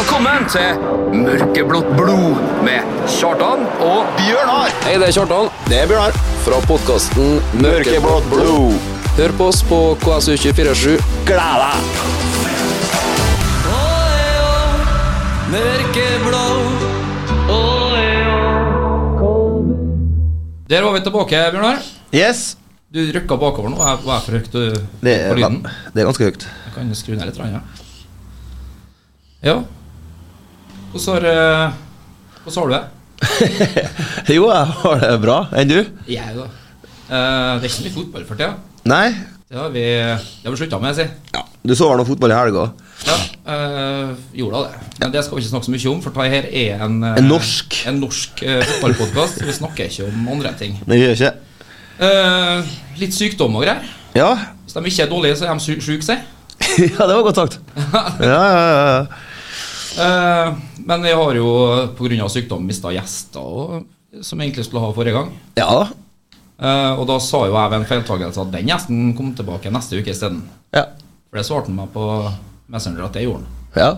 Velkommen til Mørkeblått blod med Kjartan og Bjørnar! Hei, det er Kjartan Det er Bjørnar. fra podkasten Mørkeblått blod. Hør på oss på KSU247. Gled deg! Der var vi tilbake, Bjørnar. Yes. Du rykka bakover nå. Hva er- Hva er for høyt du, Det er, på lyden? det er ganske høyt. Jeg kan skru ned litt. Ja. ja. Hvordan har, eh, hvordan har du det? Jo, jeg har det bra. Enn du? Jeg, da. Uh, det er ikke mye fotball for tida. Nei? Det har vi, det har vi slutta med, si. Ja. Du så noe fotball i helga? Ja, øh, gjorde det. Men det skal vi ikke snakke så mye om, for det her er en eh, En norsk. En norsk uh, fotballpodkast. Vi snakker ikke om andre ting. Det gjør ikke. uh, litt sykdom og greier. Ja. Hvis de ikke er dårlige, så er de sy- syke, si. ja, det var godt sagt. Ja, ja, ja. Eh, men vi har jo pga. sykdom mista gjester og, som vi egentlig skulle ha forrige gang. Ja. Eh, og da sa jo jeg ved en feiltagelse at den gjesten kom tilbake neste uke isteden. Ja. For det svarte han meg på Messenger at det gjorde han. ja.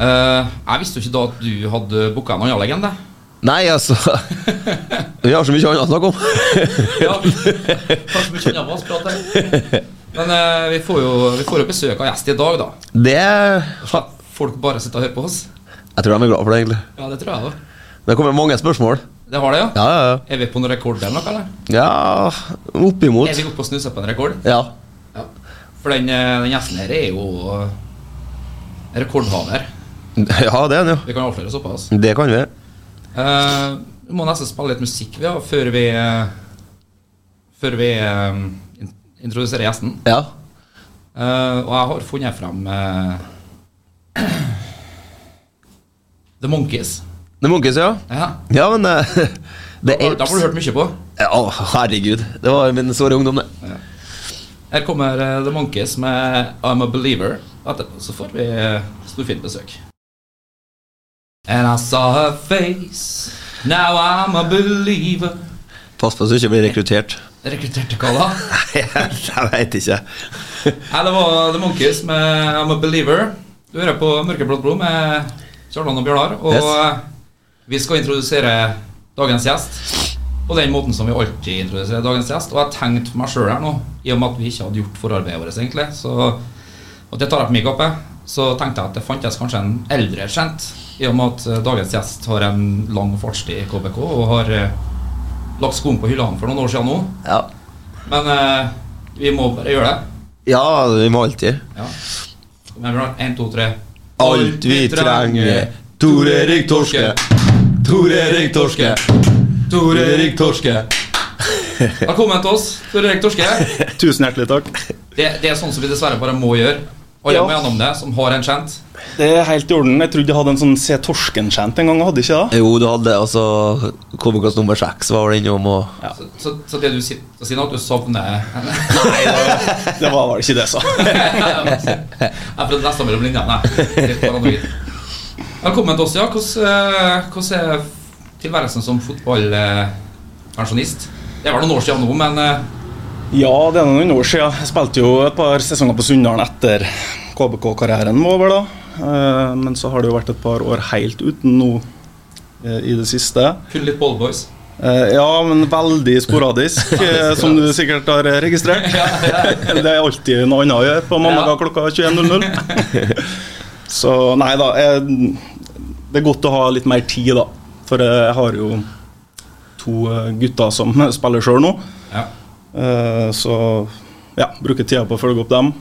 Eh, jeg visste jo ikke da at du hadde booka en annen legende. Nei, altså Vi har så mye annet å snakke om. Ja, kanskje mye annet masprat her. Men eh, vi, får jo, vi får jo besøk av gjest i dag, da. Det Folk bare sitter og hører på oss. Jeg tror de er glad for det, egentlig. Ja, det tror jeg da. Det kommer mange spørsmål. Det har det, ja? Ja, ja, ja. Er vi på noen rekord eller noe, eller? Ja, oppimot. Er vi oppe og snuser på en rekord? Ja. Ja. For den, eh, den gjesten her er jo eh, rekordhaver. ja, det er den, jo. Vi kan avsløre såpass. Det kan vi. Uh, vi må nesten spille litt musikk vi har, før vi Før vi uh, introduserer gjesten. Ja. Uh, og jeg har funnet frem eh, The Monkees. The Monkeys, ja. Ja. Ja, men uh, The Da, da Apes får du hørt mye på. Ja, å, herregud. Det var min såre ungdom, det. Her kommer uh, The Monkees med I'm a Believer. Etterpå så får vi uh, storfint besøk. And I saw her face, now I'm a believer. Pass på så du ikke blir rekruttert. Rekrutterte hva da? Jeg veit ikke. Nei, det var The Monkees med I'm a Believer. Du hører på Mørkeblått blod med Kjartan og Bjørnar. Og Yes. eh, vi skal introdusere dagens gjest på den måten som vi alltid introduserer dagens gjest. Og jeg tenkte meg sjøl her nå, i og med at vi ikke hadde gjort forarbeidet vårt, egentlig, så, og det tar jeg på min kappe, så tenkte jeg at det fantes kanskje en eldre kjent, i og med at eh, dagens gjest har en lang fartstid i KBK og har eh, lagt skoen på hyllene for noen år siden nå. Ja. Men eh, vi må bare gjøre det. ja, vi må alltid. Ja. Men Bjørnar, en, to, tre. Alt vi trenger. Tor Erik Torske. Tor Erik Torske. Tor Erik Torske. Velkommen til oss, Tor Erik Torske. Tusen hjertelig takk. Det, det er sånn som vi dessverre bare må gjøre. Alle Ja. må gjennom det, som har en kjent. Det er helt i orden. Jeg trodde jeg hadde en sånn Se torsken-chant en gang. Hadde ikke det? Jo, du hadde altså Komikas nummer seks var vel innom og Så, så, så det du sier, nå at du sovner Nei, det, det var vel ikke det, så. Jeg prøvde nesten mellom linjene. jeg. Velkommen til oss, ja. Hvordan, eh, hvordan er tilværelsen som fotballpensjonist? Det er vel noen år siden nå, men eh, Ja, det er noen år siden. Jeg spilte jo et par sesonger på Sunndalen etter KBK-karrieren var over da. Eh, Men så har det jo vært et par år helt uten nå eh, i det siste. kun litt ballboys. Eh, Ja, men veldig sporadisk, som du sikkert har registrert. Det er alltid noe annet å gjøre på mandager klokka 21.00. Så nei da. Jeg, det er godt å ha litt mer tid, da. For jeg har jo to gutter som spiller sjøl nå. Ja. Eh, Så ja, bruker tida på å følge opp dem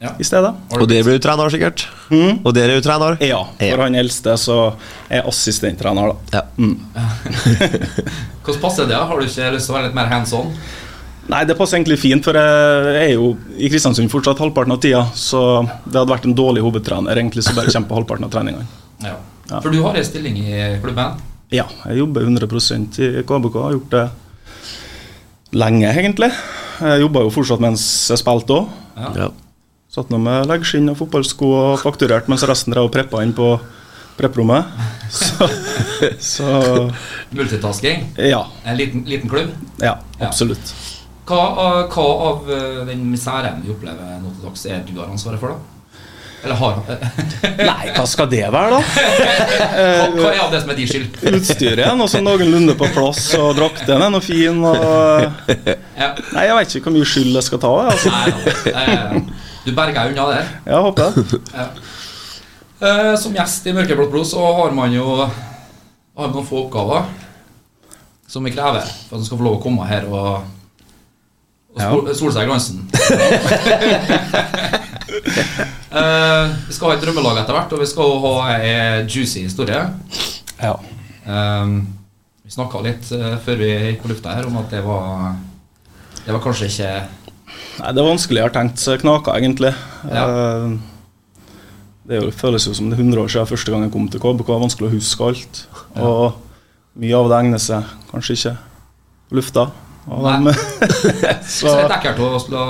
Ja. i stedet. Og der blir du trener, sikkert. Mm. Og der er du trener. Ja, Ja. for han eldste så er assistenttrener, da. Ja. Hvordan passer det? Har du ikke lyst til å være litt mer hands on? Nei, det passer egentlig fint, for jeg er jo i Kristiansund fortsatt halvparten av tida. Så det hadde vært en dårlig hovedtrener egentlig som bare kommer på halvparten av treningene. Ja. Ja. For du har en stilling i klubben? Ja, jeg jobber 100% i KBK. Har gjort det lenge, egentlig. Jeg jobba jo fortsatt mens jeg spilte òg. Ja. Ja. Satt nå med leggskinn og fotballsko og fakturert mens resten drev og preppa inn på prepprommet. Så, så Multitasking? ja, En liten, liten klubb? ja, absolutt. Hva, av- hva av eh, den miseren vi opplever nå til dags, er du har ansvaret for? da? Eller har han Nei, hva skal det være, da? hva, hva er av det som er din skyld? Utstyret er noe sånn noenlunde på plass, og drakten er noe fin. Og... Ja. Nei, jeg vet ikke hvor mye skyld jeg skal ta. jeg, Altså. Nei, Du berga unna det. Jeg håper det. Ja. Eh, Som gjest i Mørkeblått blod så har man jo har man noen få oppgaver som vi krever for at du skal få lov å komme her og, og Ja. sol- sole seg i glansen. Eh, vi skal ha et drømmelag etter hvert, og vi skal ha ei juicy historie. Ja. Um, vi snakka litt uh, før vi gikk på lufta her om at det var Det var kanskje ikke Nei, det er vanskelig. Jeg har tenkt knaka, egentlig. Ja. Uh, Det jo, føles jo som det er 100 år siden første gang jeg kom til KBK. Det er vanskelig å huske alt. Og mye av det egner seg kanskje ikke på lufta. Nei. Så så det er ekkelt å slå,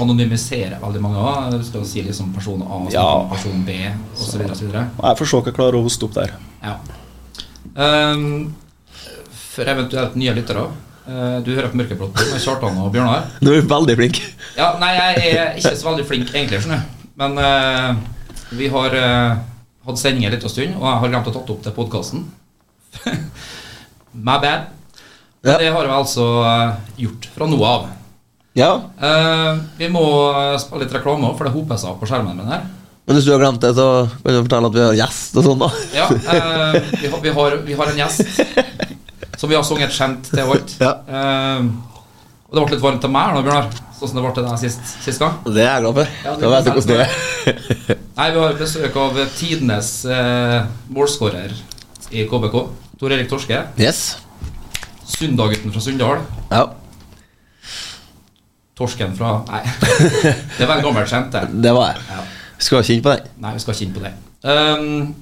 anonymisere veldig mange. Du si liksom person A, Ja. person B osv. jeg får se hva jeg klarer å hoste opp der. Ja. Um, for eventuelt nye lyttere. Uh, du hører på Mørkeblått med Kjartan og Bjørnar. Du er veldig flink. Ja, nei, jeg er ikke så veldig flink egentlig, skjønner du. Men uh, vi har uh, hatt sendinger en liten stund, og jeg har glemt å tatt opp til podkasten. My bad. Ja. det har vi altså eh, gjort fra nå av. Ja, Uh, vi må eh, spille litt reklame, også, for det hoper seg opp på skjermen min her. men hvis du har glemt det, så kan du fortelle at vi har gjest og sånn, da. Ja, uh, vi, har, vi, har, vi har en gjest som vi har sunget kjent til alt. Ja. Uh, og det ble litt varmt til meg nå, Bjørnar, sånn som det ble til deg sist, sist gang. Det er jeg glad for. Ja, Da vet du hvordan det er. Nei, vi har besøk av tidenes uh, målskårer i KBK. Tor Erik Torske. Yes. Sundagutten fra Sunndal. Ja. Torsken fra Nei, det var en gammelt kjent, det. Det var jeg. Ja. Skal ha kjent på den. Nei, vi skal ikke inn på den. Um,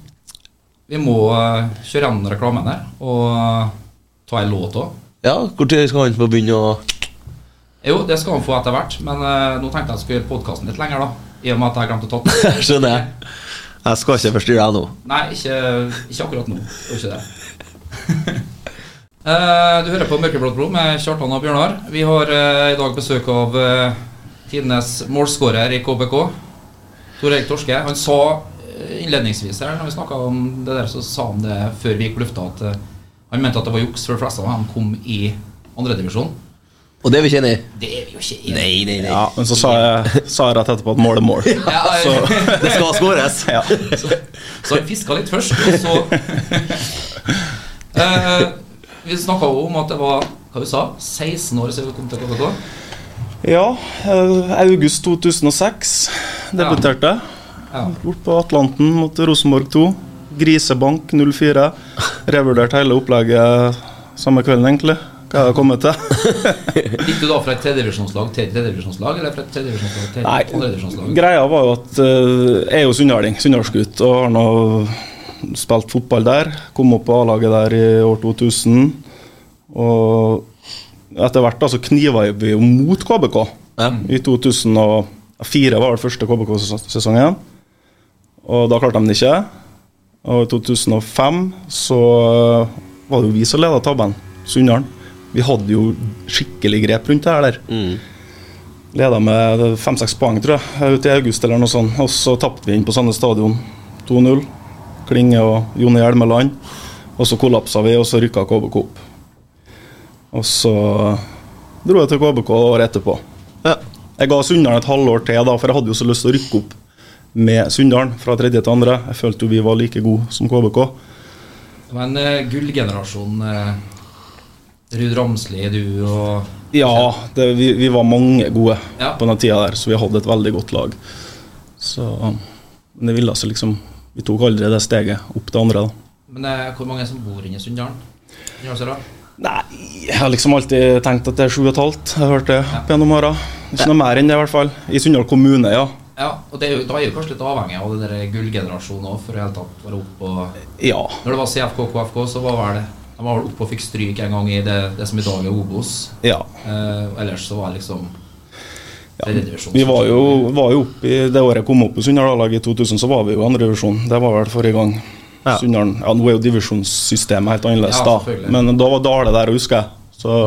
vi må eh, kjøre gjennom reklamen her og ta en låt òg. Ja, når skal han få begynne å Jo, det skal han få etter hvert, men uh, nå tenkte jeg jeg skulle gjøre podkasten litt lenger, da. I og med at jeg glemte å ta den. Skjønner jeg. Jeg skal ikke forstyrre deg nå. Nei, ikke, ikke akkurat nå. Gjør ikke det. Eh, du hører på Mørkeblått blod med Kjartan og Bjørnar. Vi har eh, i dag besøk av uh, tidenes målskårer i KBK. Tor Erik Torske. Han sa eh, innledningsvis her, når vi snakka om det der, så sa han det før vi gikk på lufta, at eh, han mente at det var juks for de fleste av dem kom i andredivisjon. Og det er vi ikke enig i? Det er vi jo ikke enig i. Nei, nei, nei. Ja, Men så sa jeg, sa jeg rett etterpå at mål er mål. Ja, Så, Det skal skåres. ja. Så han fiska litt først, og så Eh, Vi snakka jo om at det var hva du sa, 16 år siden vi kom til KBK. ja, eh, august 2006 debuterte jeg. Ja. Bort på Atlanten mot Rosenborg 2. Grisebank 04. Revurderte hele opplegget samme kvelden, egentlig. Hva jeg har kommet til. Gikk du da fra et tredjedivisjonslag til et tredjedivisjonslag, eller fra et tredjedivisjonslag til et Nei, greia var jo at eh, jeg er jo sunnharding, sunnhardsgutt, og har nå spilt fotball der. Kom opp på A-laget der i år 2000. Og etter hvert så kniva vi jo mot KBK. Ja. I 2004 var det første KBK-sesongen. Og da klarte de det ikke. Og i 2005 så eh, var det jo vi som leda tabben, Sunndalen. Vi hadde jo skikkelig grep rundt det her der. Mm. Leda med fem-seks poeng, tror jeg, ute i august eller noe sånt. Og så tapte vi inn på Sandnes stadion 2-0. Klinge og Jone Hjelmeland. Og så kollapsa vi, og så rykka KBK opp. Og så dro jeg til KBK året etterpå. Ja. Jeg ga Sunndalen et halvår til, da, for jeg hadde jo så lyst til å rykke opp med Sunndalen fra tredje til andre. Jeg følte jo vi var like gode som KBK. Men uh, gullgenerasjonen uh, eh, Ruud Ramsli, du og Ja, det, vi, vi var mange gode Ja. på den tida der, så vi hadde et veldig godt lag. Så Men det ville altså liksom Vi tok aldri det steget opp til andre, da. Men eh, hvor mange som bor inne i Sunndalen? Nei, jeg har liksom alltid tenkt at det er sju og et halvt. Jeg har hørt det opp gjennom åra. Ikke noe mer enn det, i hvert fall. I Sunndal kommune, ja. Ja, og det er jo, da er jo kanskje litt avhengig av den gullgenerasjonen òg, for i hele tatt være oppe og Ja. Når det var CFK KFK, så var vel det De var oppe og fikk stryk en gang i det, det som i dag er Obos. ja. Eh, ellers så var det liksom tredjedivisjon. Vi var jo, var jo oppe i det året jeg kom opp i Sunndal-laget i 2000, så var vi jo i andre divisjon. Det var vel forrige gang. Ja. Sunndalen Ja, nå er jo divisjonssystemet helt annerledes, Ja, da. Men da var Dale der, husker jeg. Så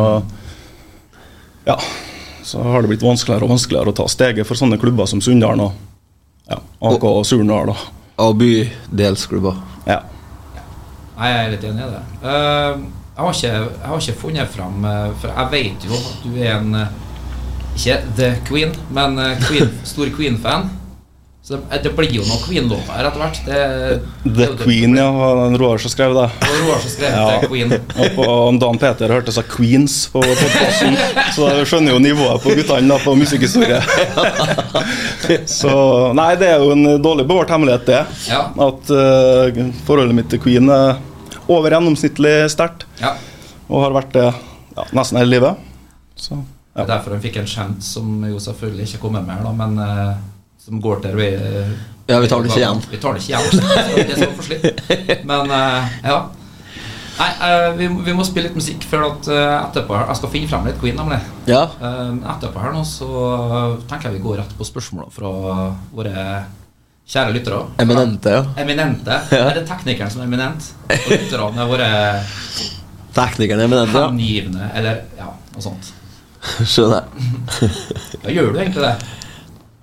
ja. Så har det blitt vanskeligere og vanskeligere å ta steget for sånne klubber som Sunndalen. Og Ja, AK og Surnadal, da. Og bydelsklubber. Ja. Nei, Jeg er litt enig i det. Uh, jeg, har ikke, jeg har ikke funnet fram eh, For jeg vet jo at du er en eh, Ikke The Queen, men eh, queen, stor Queen-fan. Så det, det blir jo noen Queen-låter her etter hvert. Det, The det- Queen, ja. var det Roar som skrev det. Var Roar som skrev Ja. The Queen. Og på Dan Peter hørte seg Queens på podkasten, så jeg skjønner jo nivået på guttene på musikkhistorie. Så Nei, det er jo en dårlig bevart hemmelighet, det. Ja. At uh, forholdet mitt til Queen er over gjennomsnittlig sterkt, Ja. og har vært det ja, nesten hele livet. Så Det er derfor han fikk en skjent som jo selvfølgelig ikke kommer mer, da, men uh, som går til vi, Ja, vi tar det ikke igjen. Vi tar det ikke igjen. Det så forslitt. Men uh, ja. Nei, uh, vi, vi må spille litt musikk før at eh, etterpå her Jeg skal finne frem litt Queen, nemlig. Ja. Eh, etterpå her nå så tenker jeg vi går rett på spørsmåla fra våre kjære lyttere. Eminente, ja. Eminente. Er det teknikeren som er eminent? Og lytterne er våre Teknikeren er eminente, ja. hengivne, eller ja, noe sånt. Skjønner. Da gjør du egentlig det.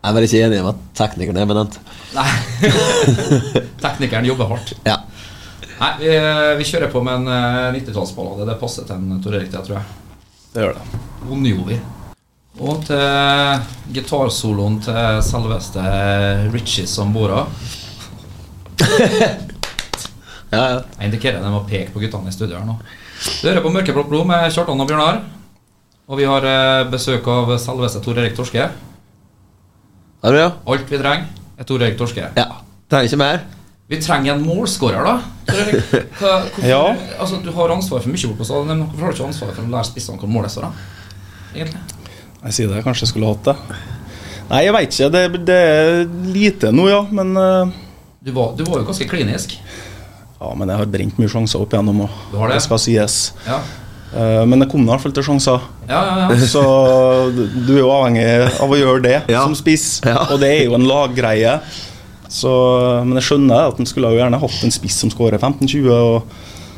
Jeg er bare ikke enig i at teknikeren er benent. Nei. Teknikeren jobber hardt. Ja. Nei, vi, vi kjører på med en eh, 90-tallsballade. Det passer til en Tor Erik, det tror jeg. det gjør det. Ondjovi. Og til gitarsoloen til selveste Richie Sambora. Ja, ja. Jeg indikerer at jeg må peke på guttene i studio her nå. Du hører på Mørkeblått blod med Kjartan og Bjørnar. Og vi har eh, besøk av selveste Tor Erik Torske. Er det, ja? Alt vi trenger, er Tor Erik Torske. Ja. Trenger ikke mer. Vi trenger en målskårer, da. Hva, hvorfor, Ja. altså, du har ansvar for mye borte på stadion, men hvorfor har du ikke ansvar for å lære spissene hvor målet står? da? Egentlig. Jeg sier det, kanskje jeg skulle hatt det. Nei, jeg veit ikke. Det, det er lite nå, ja. Men, uh... Du var, du var jo ganske klinisk. ja, men jeg har brent mye sjanser opp igjennom, og Du har det? det skal sies. Ja, Men det kom i hvert fall til sjanser. ja, ja. ja. Så du er jo avhengig av å gjøre det Ja. som spiss, Ja. og det er jo en laggreie. Så, men jeg skjønner at en skulle jo gjerne hatt en spiss som skårer 15-20.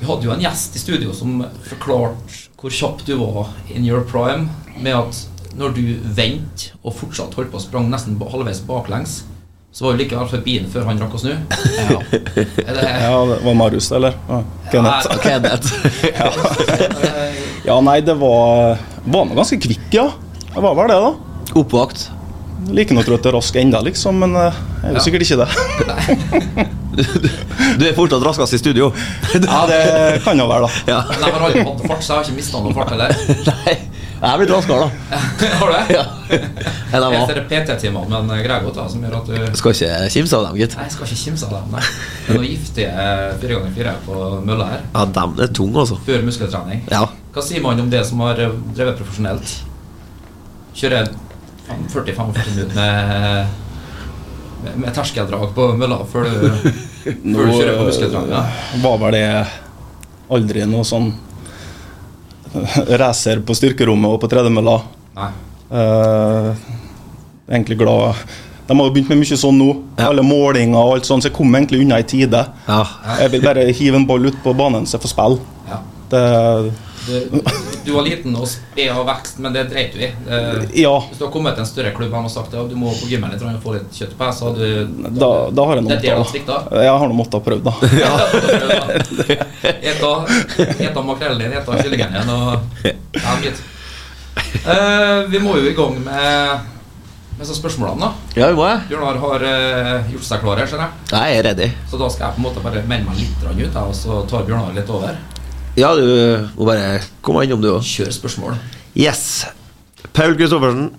Vi hadde jo en gjest i studio som forklarte hvor kjapp du var in your prime, med at når du vendte og fortsatt holdt på å sprang nesten halvveis baklengs, så var jo likevel forbi den før han rakk å snu. Ja. Det, Ja, det var Marius, eller? Ja, Kenneth. Nei, Kenneth. ja. Ja, nei, det var Var nå ganske kvikk, ja. Det var vel det, da. Oppvakt. Like nok det er rask enda, liksom, men eh, jeg er jo Ja. sikkert ikke det. Du er fortsatt raskest i studio. Ja, det kan jo være, da. Ja. Men jeg har aldri hatt fart, så jeg har ikke mista noe fart heller. Nei. Jeg er blitt raskere, da. Har du det? Ja. Jeg Jeg var. ser PT-timene med en Gregot som gjør at du Skal ikke kimse av dem, gitt. Nei, jeg skal ikke kimse av dem. Nei. Det er noe giftige fire ganger fire på mølla her. Ja, dem er tunge, altså. Før muskeltrening. Ja. Hva sier man om det som har eh, drevet profesjonelt? Kjører 40-45 minutter med, med, med terskeldrag på mølla før du, før du kjører på muskeltrening? Ja. var vel det aldri noe sånn racer på styrkerommet og på tredemølla. Eh, egentlig glad De har jo begynt med mye sånn nå. Ja. Alle målinger og alt sånt, så jeg kom egentlig unna i tide. Ja. Jeg vil bare hive en ball ut på banen så jeg får spille. Ja. Det, Du, du var liten og sped av vekst, men det dreit du i. Det, ja, hvis du har kommet til en større klubb og sagt at du må på gymmen litt og få litt kjøtt på deg, så hadde du da, da har jeg Det du svikta? Jeg har nå måttet ha prøvd, da. Eta, eta makrellen din, eta kyllingen din og Ja, gitt. Eh, vi må jo i gang med, med så spørsmålene, da. ja, vi må jeg. Bjørnar har uh, gjort seg klar her, skjønner jeg. Jeg er ready. Så da skal jeg på en måte bare melde meg litt ut, og så tar Bjørnar litt over. Ja, du må bare komme innom, du òg. Kjør spørsmål. Yes. Paul Kristoffersen.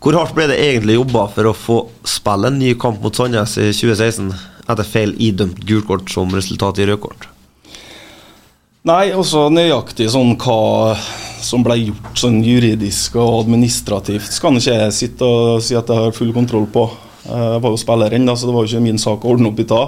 Hvor hardt ble det egentlig jobba for å få spille en ny kamp mot Sandnes i 2016 etter feil idømt gult kort som resultat i rødt kort? Nei, også nøyaktig sånn hva som ble gjort sånn juridisk og administrativt, skal nå ikke jeg sitte og si at jeg har full kontroll på. Eh, Jeg var jo spilleren, da, så det var jo ikke min sak å ordne opp i det.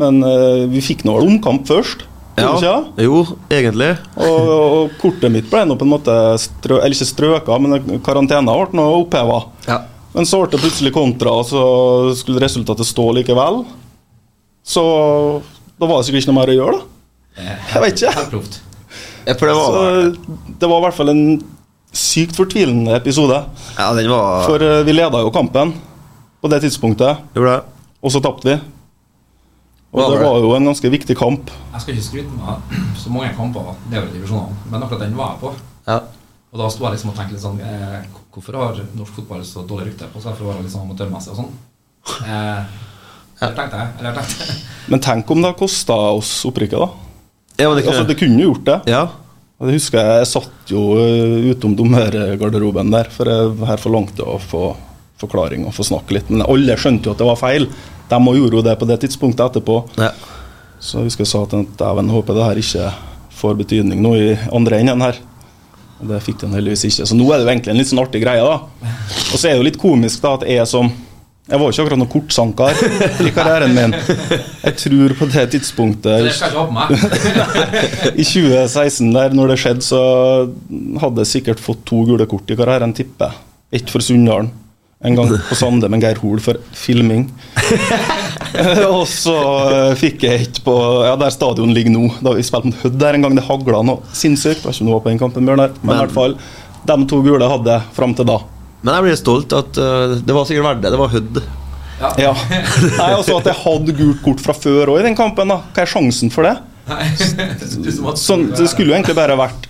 Men eh, vi fikk nå vel omkamp først. Vi ikke? Jo, egentlig. Og, og kortet mitt ble nå på en måte strø, Eller ikke strøka, men karantena ble nå oppheva. Ja. Men så ble det plutselig kontra, og så skulle resultatet stå likevel. Så da var det sikkert ikke noe mer å gjøre, da. Jeg vet ikke. Ja, for det Så var det var i hvert fall en sykt fortvilende episode. Ja, den var For eh, vi leda jo kampen. på det tidspunktet, det? og så tapte vi. Og var det det? var jo en ganske viktig kamp. Jeg skal ikke skryte med så mange kamper nedover i divisjonene, men akkurat den var jeg på. Ja. Og da sto jeg liksom og tenkte litt sånn eh, Hvorfor har norsk fotball så dårlig rykte på seg for å være litt sånn amatørmessig og sånn? Eh, eller tenkte jeg. Eller tenkte jeg. Men tenk om det har kosta oss opprykket, da. Ja, men det Altså, det kunne jo gjort det. Ja. Jeg husker jeg, jeg satt jo eh, utom dommergarderoben der, for jeg her forlangte å få forklaring og få snakke litt. Men alle skjønte jo at det var feil. De må gjorde jo det på det tidspunktet etterpå. ja. Så jeg husker jeg sa til ham dæven, håper det her ikke får betydning nå i andre enden her. Og det fikk den heldigvis ikke. Så nå er det jo egentlig en litt sånn artig greie, da. Og så er det jo litt komisk da at jeg som Jeg var jo ikke akkurat noen kortsanker i karrieren min. Jeg tror på det tidspunktet det skal ikke i 2016, der når det skjedde, så hadde jeg sikkert fått to gule kort i karrieren, tipper jeg. Ett for Sunndalen, en gang på Sande med Geir Hoel for filming. og så eh, fikk jeg et på ja, der stadion ligger nå. Da vi spilte mot Hødd der en gang. Det hagla noe sinnssykt. Det var ikke noe på den kampen, Bjørnar. Men, Men- i hvert fall, de to gule hadde jeg fram til da. Men jeg blir stolt at uh, det var sikkert verdt det. Det var Hødd. Ja. Nei, også At jeg hadde gult kort fra før òg i den kampen. da Hva er sjansen for det? Nei, Sånn, det skulle jo egentlig bare vært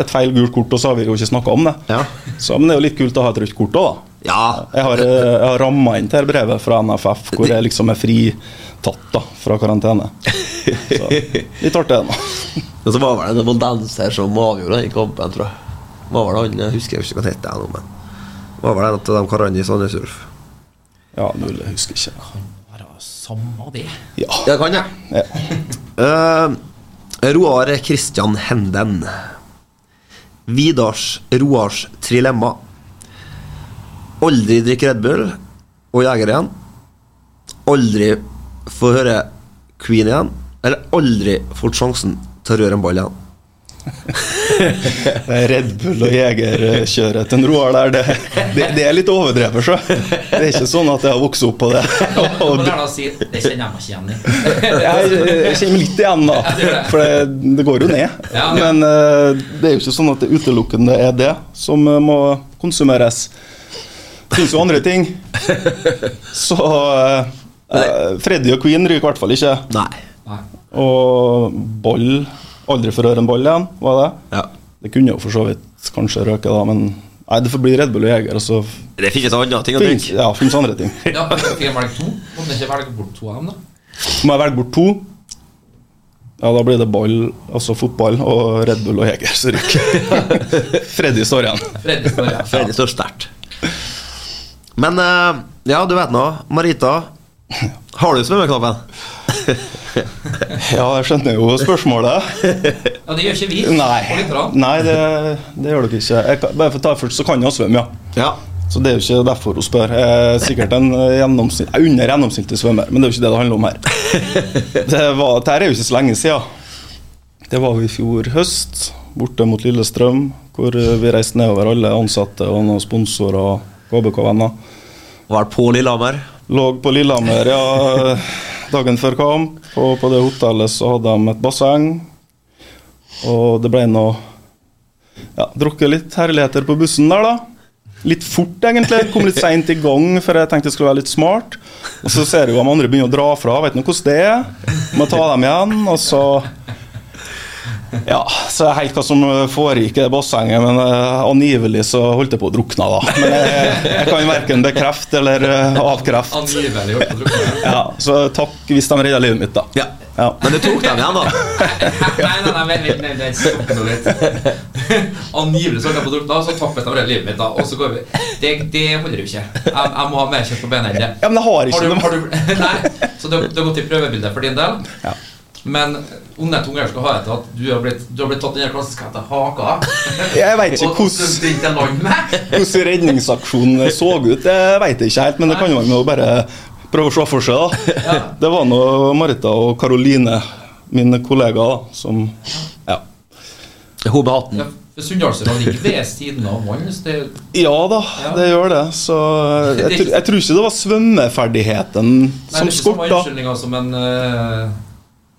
et feil gult kort, og så har vi jo ikke snakka om det. Ja. Så, men det er jo litt kult å ha et rødt kort òg, da. Ja. Jeg har, eh, jeg har ramma inn til brevet fra NFF hvor jeg liksom er fritatt da, fra karantene. Så, litt artig, da. Og så var vel det noen dansere som avgjorde den kampen, tror jeg. Var vel han, Jeg husker ikke hva han het, nå, men var vel en av de karene i Sandnes Ulf. Ja, mulig, jeg husker ikke. Kan være samme det. Ja. Det kan jeg. ja. uh, Roar Christian Henden. Vidars Roars trilemma. Aldri drikke Red Bull og Jeger igjen. Aldri få høre Queen igjen. Eller aldri fått sjansen til å røre en ball igjen. Red Bull og Jegerkjøret til Roar der, det, det, det er litt overdrevet, sjø. Det er ikke sånn at jeg har vokst opp på det. Og si, det kjenner jeg meg ikke igjen i. jeg, jeg kjenner meg litt igjen, da. For det, det går jo ned. Men eh, det er jo ikke sånn at det utelukkende er det som eh, må konsumeres. Finnes jo andre ting. Så eh, eh, Freddy og Queen ryker i hvert fall ikke. Nei. Nei. Og ball Aldri får høre en ball igjen, var det? Ja. Det kunne jo for så vidt kanskje røke, da, men Nei, det får bli Red Bull og Jeger. Altså. Det finnes andre ting å drikke. ja, finnes andre ting. Ja, Fikk jeg velge to? Måtte jeg ikke velge bort to av dem, da? Må jeg velge bort to? Ja, da blir det ball, altså fotball, og Red Bull og Jeger som ryker. Freddy står igjen. Freddy står ja. Står sterkt. Men eh, ja, du vet nå, Marita. Har du svømmeknappen? Ja, jeg skjønner jo spørsmålet. Ja, det gjør ikke vi. Nei, Nei det, det gjør dere ikke. Jeg bare for å ta først, så kan jeg svømme, ja. Ja. Så det er jo ikke derfor hun spør. Jeg er sikkert en gjennomsnitt, er under gjennomsnittlig svømmer, men det er jo ikke det det handler om her. Det var, Dette er jo ikke så lenge siden. Det var vi i fjor høst, borte mot Lillestrøm, hvor vi reiste nedover alle ansatte og noen sponsorer KBK-venner. Var på Lillehammer. Lå på Lillehammer ja, dagen før kamp, og på det hotellet så hadde de et basseng. Og det ble noe ja, Drukket litt herligheter på bussen der, da. Litt fort, egentlig. Kom litt seint i gang, for jeg tenkte jeg skulle være litt smart. Og så ser jeg jo de andre begynner å dra fra. Vet du hvordan det er? Må ta dem igjen, og så ja, så jeg helt hva som foregikk i det bassenget, men uh, angivelig så holdt jeg på å drukne da. Men jeg, jeg kan verken bekrefte eller uh, avkrefte. Angivelig holdt på å drukne. Ja, så takk hvis de redda livet mitt, da. Ja. Ja. Men du tok dem igjen, da. Nei, nei, nei, vent, stopp nå litt. Angivelig så holdt jeg på å drukne, så takk hvis de redder livet mitt, da. Og så går vi. Det, det holder jo ikke. Jeg, jeg må ha mer kjøtt på benet enn det. Ja, men jeg har ikke Har du, har du, nei, så det har gått i prøvebildet for din del. Ja. Men onde tunger skal ha etter at du har blitt, du har blitt tatt den der klassiske etter haka. Jeg vet ikke hvordan hvordan redningsaksjonen så ut, det vet jeg ikke helt, men det kan man jo bare prøve å se for seg. da. Det var nå Marita og Karoline, mine kollegaer, da, som Ja. Hun med hatten. Ja, Sunndalsøra ligger ved siden av vann. Ja da, Ja. det gjør det. Så jeg, tror- jeg tror ikke det var svømmeferdigheten nei, det er ikke samme skorta. unnskyldninga som en eh,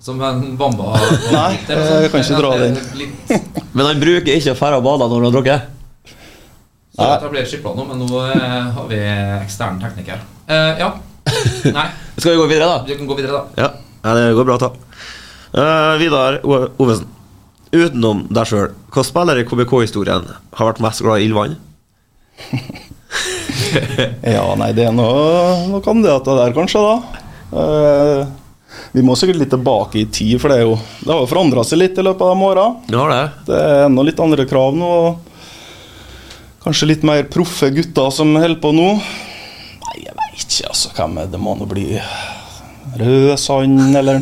Som en bamba. Nei, er sånn- jeg kan ikke dra den. Men han bruker ikke å dra og bade når han har drukket. så jeg blir skipla nå, men nå eh, har vi ekstern tekniker. Uh, ja. Nei, Skal vi gå videre, da? Vi kan gå videre, da. Ja, ja det går bra, ta. Uh, Vidar Ovesen. Utenom deg sjøl, hvilken spiller i KBK-historien har vært mest glad i ildvann? Ja, nei, det er noe- noen kandidater der, kanskje, da. Eh, vi må sikkert litt tilbake i tid, for det, er jo, det har jo forandra seg litt i løpet av de åra. Ja, det? Det er enda litt andre krav nå. og Kanskje litt mer proffe gutter som holder på nå. Nei, jeg veit ikke, altså. Hvem er det? Må nå bli Rødsand, eller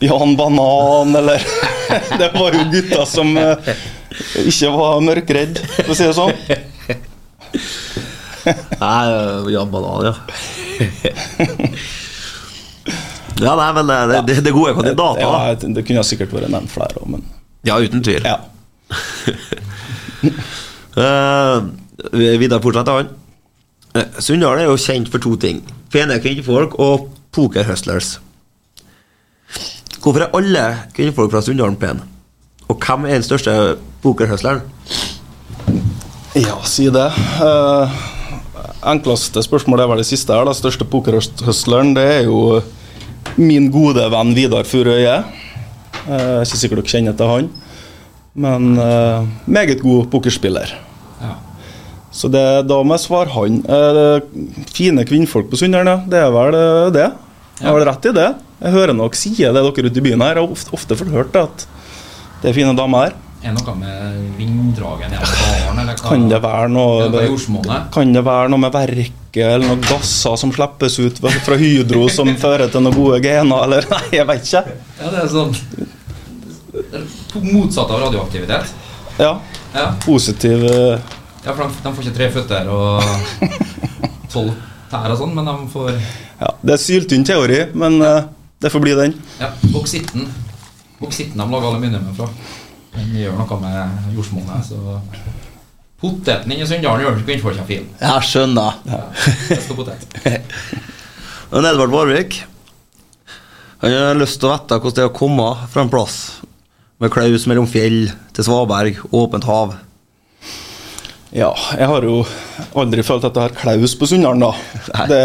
Jan Banan, eller Det var jo gutter som eh, ikke var mørkredd, for å si det sånn. Nei, Jan Banan, ja. ja, nei, men det, det, det, det er gode kandidater, Ja, det kunne sikkert vært nevnt flere òg, men Ja, uten tvil. ja. Uh, Vidar fortsetter han. Uh, Sunndal er jo kjent for to ting. Pene kvinnfolk og pokerhustlers. Hvorfor er alle kvinnfolk fra Sunndalen pene? Og hvem er den største pokerhustleren? Ja, si det. Uh, enkleste spørsmål er vel det siste her. Den største pokerhustleren det er jo min gode venn Vidar Furøye. Eh, jeg er ikke sikkert dere kjenner til han, men uh, meget god pokerspiller. Ja. Så det, da må jeg svare han. Uh, fine kvinnfolk på Sunndal. Det er vel det. Jeg har vel rett i det. Jeg hører nok sier det dere ute i byen her. Jeg har ofte, ofte fått hørt at det er fine damer her. Er det noe med vinddragen i dalen. Kan det være noe? Kan det være noe med verket eller noen gasser som slippes ut fra Hydro som fører til noen gode gener, eller Nei, jeg vet ikke. Ja, det er sånn Motsatt av radioaktivitet. Ja, Ja, positiv eh, ja for de, de får ikke tre føtter og tolv tær og sånn, men de får ja, Det er syltynn teori, men eh, det får bli den. Ja, boksitten. Boksitten de lager aluminiumet fra. Den gjør noe med jordsmonnet, så Poteten inni Sunndalen gjør kvinnfolka fin. Jeg skjønner. Ja. Og Edvard Varvik Han har lyst til å vite hvordan det er å komme fra en plass med klaus mellom fjell til svaberg, åpent hav. Ja, jeg har jo aldri følt at jeg har klaus på Sunndalen, da. Det,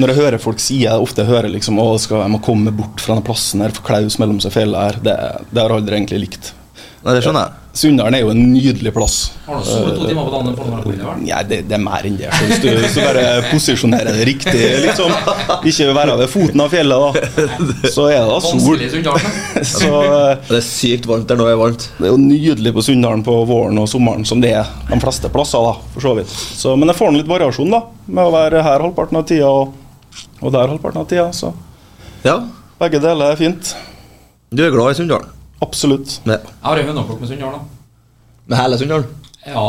når jeg hører folk si jeg ofte hører liksom, å, skal jeg må komme bort fra den plassen her, for klaus mellom seg fjellet her, det, det har jeg aldri egentlig likt. Nei, det skjønner jeg. Sunndalen er jo en nydelig plass. Har du sovet to timer på dagen? på Nordmarken, vel? Ja, det, det er mer enn det. Så hvis, du, hvis du bare posisjonerer det riktig, liksom, ikke være ved foten av fjellet, da, så er det da sol. Så eh, Det er sykt varmt der nå. er varmt det er jo nydelig på Sunndalen på våren og sommeren, som det er de fleste plasser, da, for så vidt. Så, men jeg får nå litt variasjon, da, med å være her halvparten av tida og, og der halvparten av tida. Så Ja, begge deler er fint. du er glad i Sunndalen? Absolutt. Jeg har jo høneplukk med Sunndal. med hele Sunndal? Ja.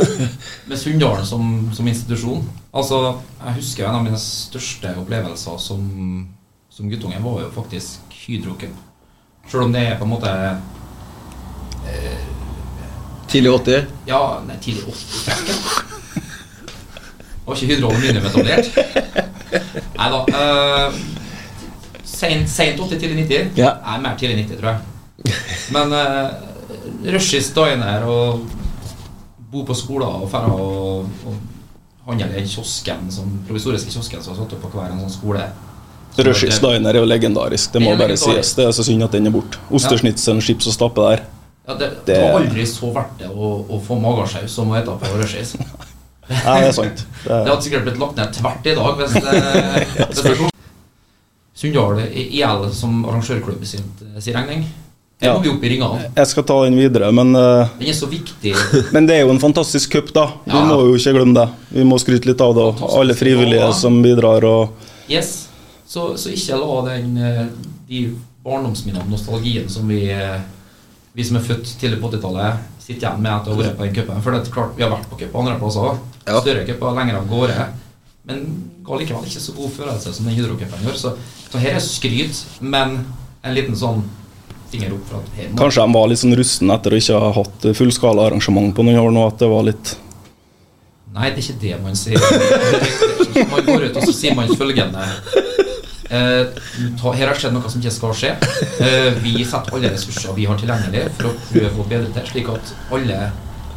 Med Sunndalen som, som institusjon. Altså, Jeg husker en av mine største opplevelser som, som guttunge var jo faktisk Hydro Cup. Selv om det er på en måte Tidlig 80? Ja, nei, tidlig 80 Var ikke Hydro Aluminium etablert? Nei da. Eh, Seint 80, tidlig 90? Ja. Nei, mer tidlig 90, tror jeg. Men uh, Rushis diner og bo på skoler og dra og, og handle i kiosken, som provisoriske kiosken som har satt opp på hver en sånn skole. Så Rushis det- Diner er jo legendarisk, det må bare sies. Det er så synd at den er borte. Ostesnitselen, chips og stappe der. Ja, det, det Det- var aldri så verdt det å, å få magesaus som å ete på Rushis. Nei, det er sant. Det Det er, hadde sikkert blitt lagt ned tvert i dag hvis det, hvis det Sunndal IL som arrangørklubb sin, sin regning. Det Ja. må vi opp i ringene. jeg skal ta den videre, men uh, Den er så viktig. Men det er jo en fantastisk cup, da. Vi Ja. må jo ikke glemme det. Vi må skryte litt av det. Fantastisk Alle frivillige ja. som bidrar. og Yes. Så, så ikke la den eh, de barndomsminnene, nostalgien, som vi, eh, vi som er født tidlig på 80-tallet, sitter igjen med etter å ha vært på den cupen. For det er klart, vi har vært på cup andre plasser. Ja. Større cuper lenger av gårde. Men ga likevel ikke så god følelse som den Hydro-cupen gjør. Så, så her er skryt, men en liten sånn finger opp fra at Kanskje de var litt sånn rustne etter å ikke ha hatt fullskala arrangement på noen år nå. At det var litt Nei, det er ikke det man sier. Man går ut og så sier man følgende eh, Her har skjedd noe som ikke skal skje. Eh, vi setter alle ressurser vi har tilgjengelig for å prøve å bedre det, slik at alle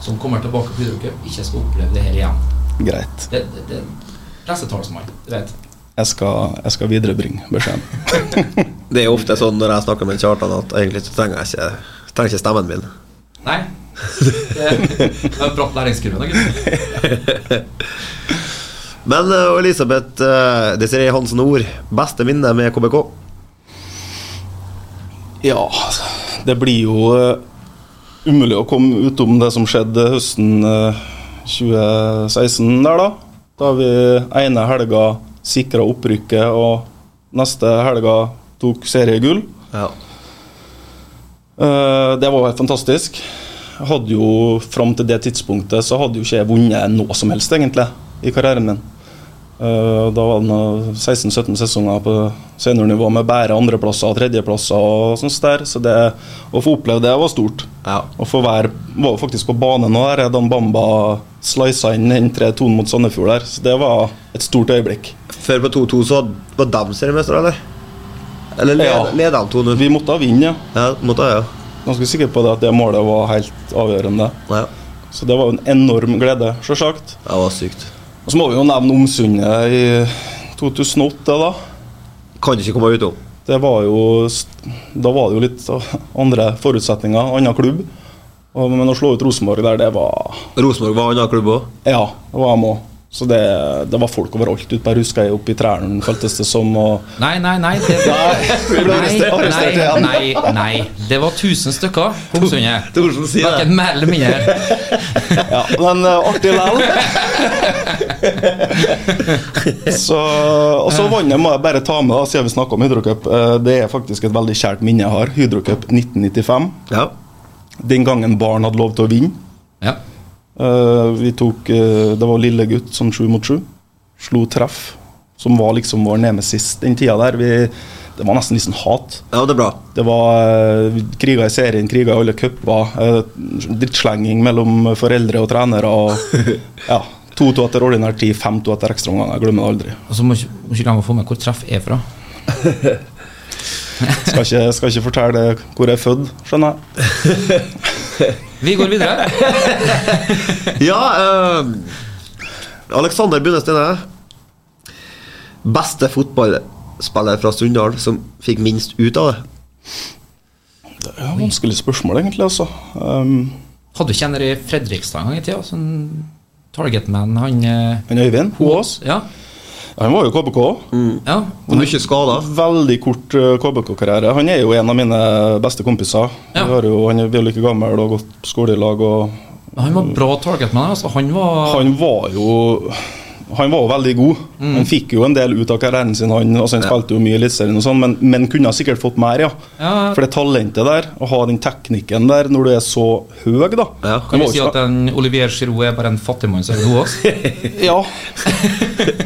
som kommer tilbake på Hydrocup, ikke skal oppleve det her igjen. greit. Det, det, det, pressetalsmann. Du vet. Jeg skal, jeg skal viderebringe beskjeden. Det er ofte sånn når jeg snakker med Kjartan, at egentlig så trenger jeg ikke, trenger ikke stemmen min. Nei. Det er en bratt læringskurve. da. Men uh, Elisabeth uh, Desiree Hansen Ord, beste minne med KBK? Ja, det blir jo uh, umulig å komme utom det som skjedde høsten uh, 2016 der, da. Da vi ene helga sikra opprykket, og neste helga tok seriegull. Ja. Eh, det var helt fantastisk. Hadde jo Fram til det tidspunktet så hadde jo ikke jeg vunnet noe som helst, egentlig, i karrieren min. Eh, Da var det 16-17 sesonger på seniornivå med bare andreplasser og tredjeplasser. og sånt der, Så det, å få oppleve det var stort. Ja. Å få være var faktisk på banen nå der Dan Bamba slisa inn den 3-2 mot Sandefjord der. Så det var et stort øyeblikk. Før på 2-2 så var de seriemestere, eller? Eller led, Ja. de 2-0? Vi måtte vinne, ja. Ja, måtte ha, ja. Ganske sikker på det at det målet var helt avgjørende. ja. Så det var jo en enorm glede, sjølsagt. Det var sykt. Og så må vi jo nevne Omsundet i 2008, da. Kan ikke komme utenom. Det var jo Da var det jo litt andre forutsetninger, annen klubb. Men å slå ut Rosenborg der, det var Rosenborg var annen klubb òg. Ja, det var dem òg. Så det, det var folk overalt ute på ruskei oppe i trærne, føltes det som. Og Nei, nei, nei. Det, nei, nei, nei, nei. Det var 1000 stykker på Omsundet. Thorsen sier det. Verken mer eller mindre. Ja, men uh, artig likevel. så, og så vannet må jeg bare ta med, da, siden vi snakker om Hydrocup. Uh, det er faktisk et veldig kjært minne jeg har. Hydrocup 1995. Ja. Den gangen barn hadde lov til å vinne. Ja. Eh, vi tok eh, Det var lille gutt, sånn sju mot sju. Slo treff. Som var liksom vår nemesis den tida der. Vi, det var nesten litt sånn hat. ja, det er bra. Det var uh, kriger i serien, kriger i alle cuper. Uh, drittslenging mellom foreldre og trenere. Og, ja, 2-2 etter ordinær tid, 5-2 etter ekstraomganger. Jeg glemmer det aldri. Og så må ikke må ikke glemme å få med hvor treff er fra. Skal ikke, skal ikke fortelle hvor jeg er født, skjønner jeg. Vi går videre. Ja, uh, Alexander Bunne. Beste fotballspiller fra Sunndal som fikk minst ut av det? Det er et vanskelig spørsmål, egentlig. altså. Um, Hadde du kjenner i Fredrikstad en gang i tida? Sånn Targetman, han eh, han Øyvind Hoås, Ja. Han var jo KBK. ja. Og mye skader. Veldig kort uh, KBK-karriere. Han er jo en av mine beste kompiser. Ja. Vi, har jo, han er, vi er like gammel og gått på skole i lag. og Han var bra Targetman. Altså. Han var Han var jo han var jo veldig god. Han fikk jo en del ut av karrieren sin. Han, altså han spilte jo mye Eliteserien, sånn, men, men kunne sikkert fått mer. ja. Ja. For det talentet der, å ha den teknikken der når du er så høy, da Ja, Kan vi si at en Olivier Giroud er bare en fattigmann som er god også? Ja.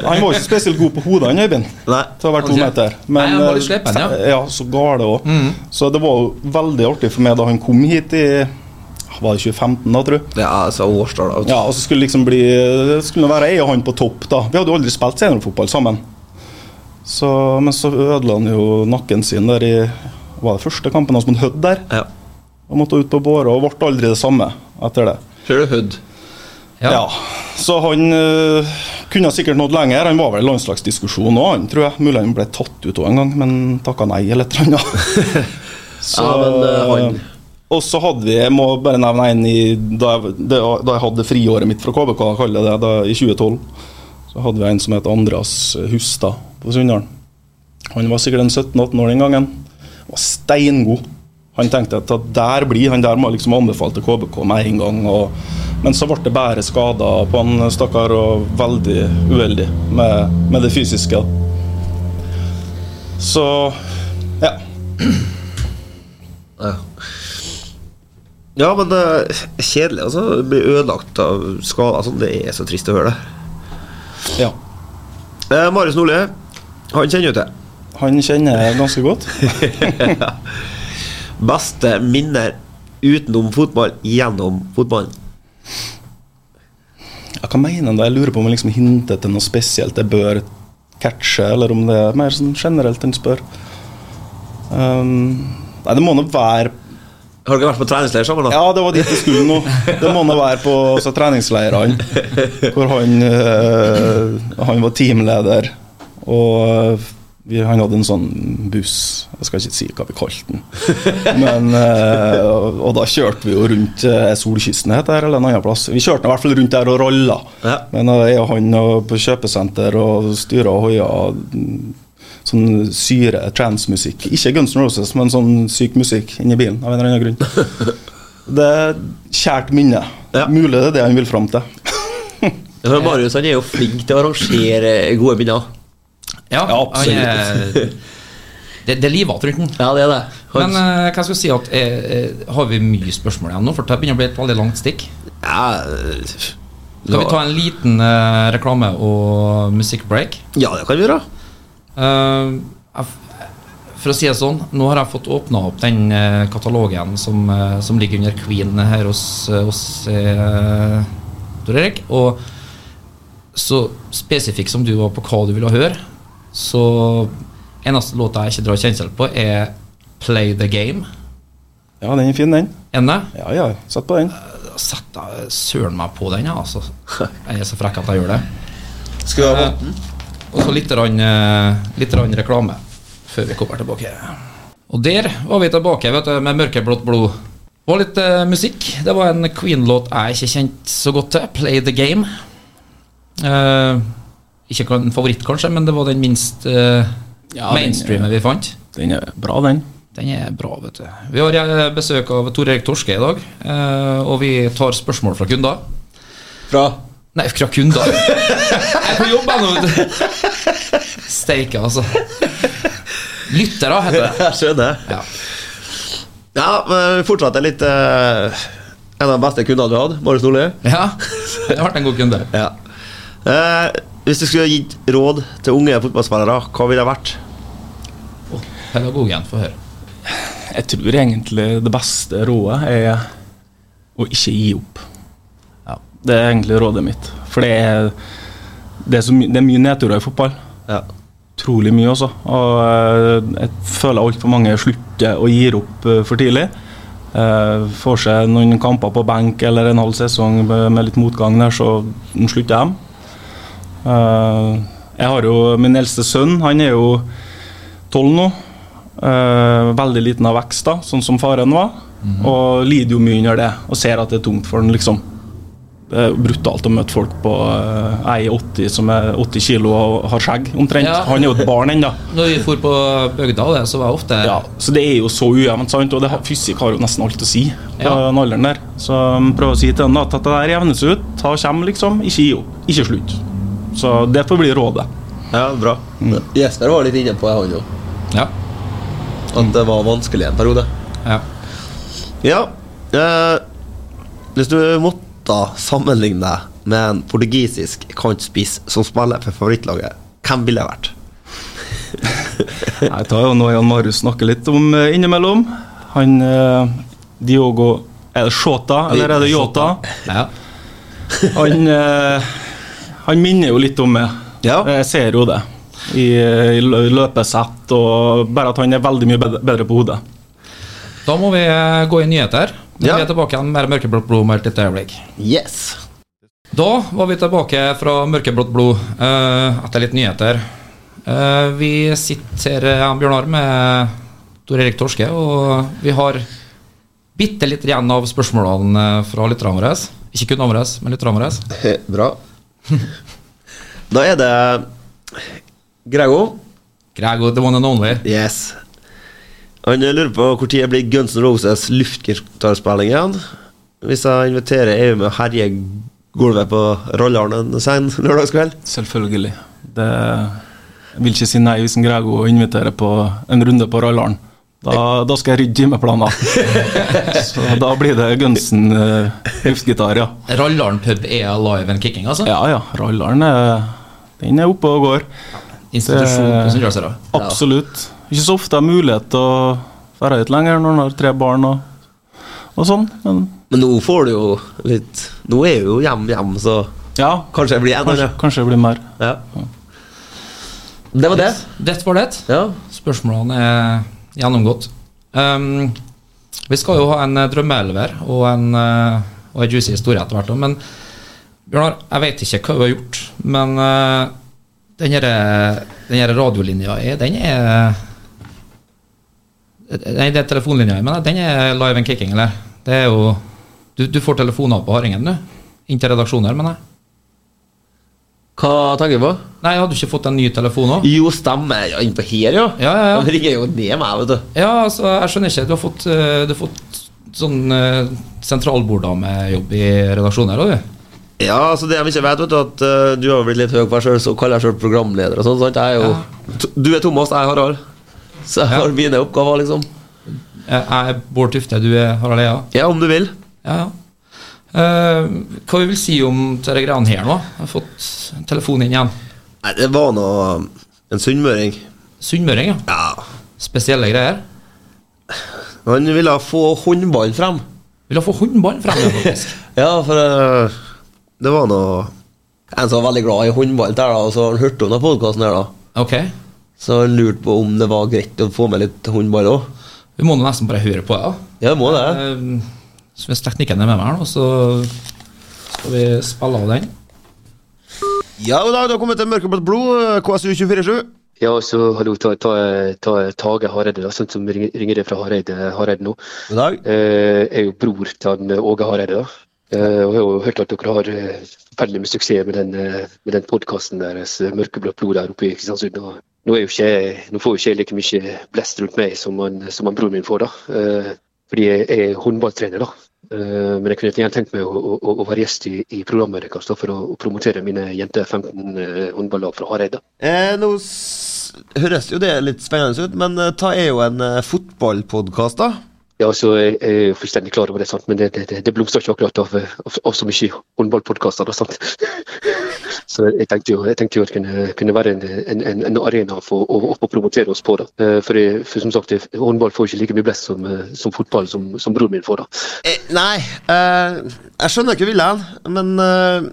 Han var ikke spesielt god på hodet, han Øyvind. Til å være to meter. det. Nei, han var litt eh, slepen, ja. ja, så gale òg. Så det var jo veldig artig for meg da han kom hit i Var det 2015, da, tror jeg? Ja, altså årstall. da. Ja, og så skulle det liksom bli Det skulle være jeg og han på topp, da. Vi hadde jo aldri spilt seniorfotball sammen. Så, men så ødela han jo nakken sin der i Var det første kampen hans mot Hødd der? Ja. Han måtte ut på båre og ble aldri det samme etter det. Ser du Hødd? Ja. Så han øh, kunne sikkert nådd lenger. Han var vel i landslagsdiskusjon òg, han tror jeg. Mulig han ble tatt ut òg en gang, men takka nei eller et eller annet. Så, Ja, men, øh, han- Og så hadde vi, jeg må bare nevne en i, da, jeg, da jeg hadde friåret mitt fra KBK, jeg kaller det det, da, i 2012. Så hadde vi en som het Andreas Hustad på Sunndalen. Han var sikkert en 17-18 år den gangen. Var steingod. Han tenkte at der blir han der må liksom anbefale KBK med en gang. Og, men så ble det bare skader på han stakkar, og veldig uheldig med, med det fysiske. Så ja. Ja. Ja, men det er kjedelig. altså Bli ødelagt av skader. Altså, Det er så trist å høre det. ja. Eh, Marius Nordli, han kjenner jo til. Han kjenner jeg ganske godt. Beste minner utenom fotball gjennom fotballen. Ja, hva mener han da? Jeg lurer på om han liksom hintet til noe spesielt jeg bør catche, eller om det er mer sånn generelt han spør. Um, nei, det må nå være Har dere vært på treningsleir sammen, da? Ja, det var dit det skulle nå. Det må nå være på treningsleirene. Hvor han, øh, han var teamleder. Og eh, vi, han hadde en sånn buss, jeg skal ikke si hva vi kalte den. Men, øh, og, og da kjørte vi jo rundt eh, Solkysten, heter det, eller en annen plass. Vi kjørte i hvert fall rundt der og rolla. Ja. Men jeg og han og på kjøpesenter og styra og mm, sånn syre trans-musikk. Ikke Guns N' Roses, men sånn syk musikk inni bilen av en eller annen grunn. Det er kjært minne. Ja. Mulig det er det han vil fram til. Ja, Marius han er jo flink til å arrangere gode minner. Ja, Ja, absolutt. er- det, det er livet, rundt den. Ja, det er det. Han, Men eh, hva skal jeg si at eh, eh, har vi mye spørsmål igjen nå? For det begynner å bli et veldig langt stikk. ja, Skal vi ta en liten eh, reklame- og musikkbreak? ja, det kan vi gjøre. Eh, for å si det sånn, nå har jeg fått åpna opp den eh, katalogen som, eh, som ligger under Queen her hos, oss, hos Tor Erik. Og så spesifikk som du var på hva du ville høre, så eneste låta jeg ikke drar kjensel på, er Play the Game. Ja, den er fin, den. Enne? Ja, ja, sett på den. Sett søren meg på den, ja, altså. Jeg er så frekk at jeg gjør det. Skal du ha Eh, Og så litt, rann, eh, litt rann reklame før vi kommer tilbake. Og der var vi tilbake vet du, med mørkeblått blod. Det var litt uh, musikk. Det var en Queen-låt jeg ikke kjente så godt til. 'Play the Game'. Uh, ikke en favoritt, kanskje, men det var den minst uh, Ja, den, vi fant. Den er bra, den. Den er bra, vet du. Vi har besøk av Tor Erik Torske i dag, eh, og vi tar spørsmål fra kunder. Fra Nei, fra kunder. Jeg er på jobb ennå, vet du. Steike, altså. Lyttere, heter det. Jeg skjønner. Ja. Ja, men fortsatt fortsatte litt uh, En av de beste kundene du hadde, Marius Nordli. ja, det ble en god kunde. Ja. Uh, hvis du skulle gitt råd til unge fotballspillere, hva ville det vært? Pedagogen, få høre. Jeg tror egentlig det beste rådet er å ikke gi opp. Det er egentlig rådet mitt. For det er, det er, my det er mye nedturer i fotball. Ja. Utrolig mye, også. Og eh, jeg føler altfor mange slutter og gir opp eh, for tidlig. Eh, får seg noen kamper på benk eller en halv sesong med litt motgang der, så slutter de. Jeg har jo min eldste sønn, han er jo tolv nå. Veldig liten av vekst, da, sånn som faren var. Og lider jo mye under det, og ser at det er tungt for han, liksom. Det er brutalt å møte folk på eh, ei 80 som er 80 kilo og har skjegg, omtrent. Ja. Han er jo et barn ennå. Når vi for på bygda, så var jeg ofte Ja, så det er jo så ujevnt, sant? og det fysikk har jo nesten alt å si på Ja. den alderen der. Så prøv å si til dem at det der jevnes ut. Ta og kjem, liksom. Ikke gi opp. Ikke slutt. Så det får bli rådet. ja, bra. Jesper var litt inne på det, han jo. Ja. At det var vanskelig en periode. ja. Ja. Eh, hvis du måtte sammenligne deg med en portugisisk kantspiss som spiller for favorittlaget, hvem ville det vært? Jeg tar jo noe Jan Marius snakker litt om eh, innimellom. Han eh, Diogo Er det Shota, eller er det Yota? ja. Han, eh, han minner jo litt om meg. Ja. Jeg ser jo det. I, i lø- løpesett og bare at han er veldig mye bedre, bedre på hodet. Da må vi eh, gå i nyheter. Nå Ja. er tilbake igjen med mørkeblått blod om et lite øyeblikk. Yes. Da var vi tilbake fra mørkeblått blod uh, etter litt nyheter. Uh, vi sitter her, jeg Bjørnar, med Tor Erik Torske, og vi har bitte litt igjen av spørsmålene fra lytterne våre. Ikke kun våre, men lytterne våre. Bra. Da er det Grego. Grego, the one and only. Yes. Han lurer på når det blir Guns N' Roses luftgitarspilling igjen. Hvis jeg inviterer EU med å herje gulvet på Rollaren en sen lørdagskveld. Selvfølgelig. Det, jeg vil ikke si nei hvis en Grego inviterer på en runde på rollaren. Da, da skal jeg rydde timeplaner. Så da blir det Gunsen uh, luftgitar, ja. Rallaren pub er alive and kicking, altså. Ja ja, Rallaren er, den er oppe og går. Institusjon på Sunndalsøra. Absolutt. Ikke så ofte jeg har mulighet til å være ute lenger når en har tre barn og, og sånn. Men Men nå får du jo litt Nå er du jo hjem, hjem, så ja, kanskje det blir enda kanskje, kanskje det blir mer. Ja. Det var det. Det var det. Ja. Spørsmålene er gjennomgått. Um, Vi skal jo ha en eh, drømmeelver og en, eh, og en juicy historie etter hvert. Men Bjørnar, jeg vet ikke hva du har gjort, men uh, den denne radiolinja er- den er Nei, det er telefonlinja, men den er live and kicking, eller? Det er jo Du, du får telefoner på hardingen, du? Inn til her, mener jeg. Hva tenker du på? Nei, hadde du ikke fått en ny telefon òg? Jo, stemmer. Ja, innpå her, ja. Ja, ja, ja. De ringer jo ned meg, vet du. Ja, altså, jeg skjønner ikke. Du har fått, eh, du har fått sånn uh, sentralborddamejobb i redaksjonen her òg, du. Ja, altså det jeg ikke vet, vet du, at uh, du har blitt litt høy på deg sjøl, så kaller jeg sjøl programleder og sånn. sant? Jeg er jo ja. Du er Thomas, jeg er Harald. Så jeg Ja. har mine oppgaver, liksom. Jeg er Bård Tufte, du er Harald Eia. Ja, om du vil. Ja, ja. Uh, hva vi vil si om disse greiene her nå? Jeg har fått telefonen inn igjen. Nei, det var nå en sunnmøring. Sunnmøring, ja. Ja. Spesielle greier. Han ville få håndballen frem. Vil ha få håndballen frem, ja, faktisk. Ja, for uh, det var nå en som var veldig glad i håndball der, da, og så har hun denne podkasten her, da. Ok. Så jeg lurte på om det var greit å få med litt håndball òg. Vi må nesten bare høre på det. Ja, det må det. Eh, så hvis teknikken er med meg her nå, så skal vi spille av den. Ja, og da, du har kommet til Mørkeblått blod, KSU 247. Ja, så hallo, ta, ta, ta Tage Hareide, da, sånn som ringer, ringer det fra Hareide, Hareide nå. God dag. Eh, jeg er jo bror til han eh, Åge Hareide. da. Eh, og jeg har jo hørt at dere har eh, forferdelig med suksess med den, eh, med den podkasten deres, eh, 'Mørkeblått blod', der oppe i Kristiansund. Nå, ikke, nå får jo ikke jeg like mye blest rundt meg som, han, som han broren min får, da. Eh, fordi jeg er håndballtrener, da. Eh, men jeg kunne gjerne tenkt meg å, å, å være gjest i, i programmet deres for å, å promotere mine jenter 15 eh, håndballag fra Hareide. Eh, nå høres jo det litt spennende ut, men ta er jo en fotballpodkast, da. Ja, så jeg er jo fullstendig klar over det, sant? men det, det, det, det blomstrer ikke akkurat av, av, av så mye håndballpodkaster. Så jeg tenkte jo, jeg tenkte jo at det kunne, kunne være en, en, en, en arena for å, å, å promotere oss på. da. Eh, For, jeg, for som sagt, håndball får ikke like mye blest som, eh, som fotball som, som broren min får. da. Eh, nei, eh, jeg skjønner ikke viljen, men eh,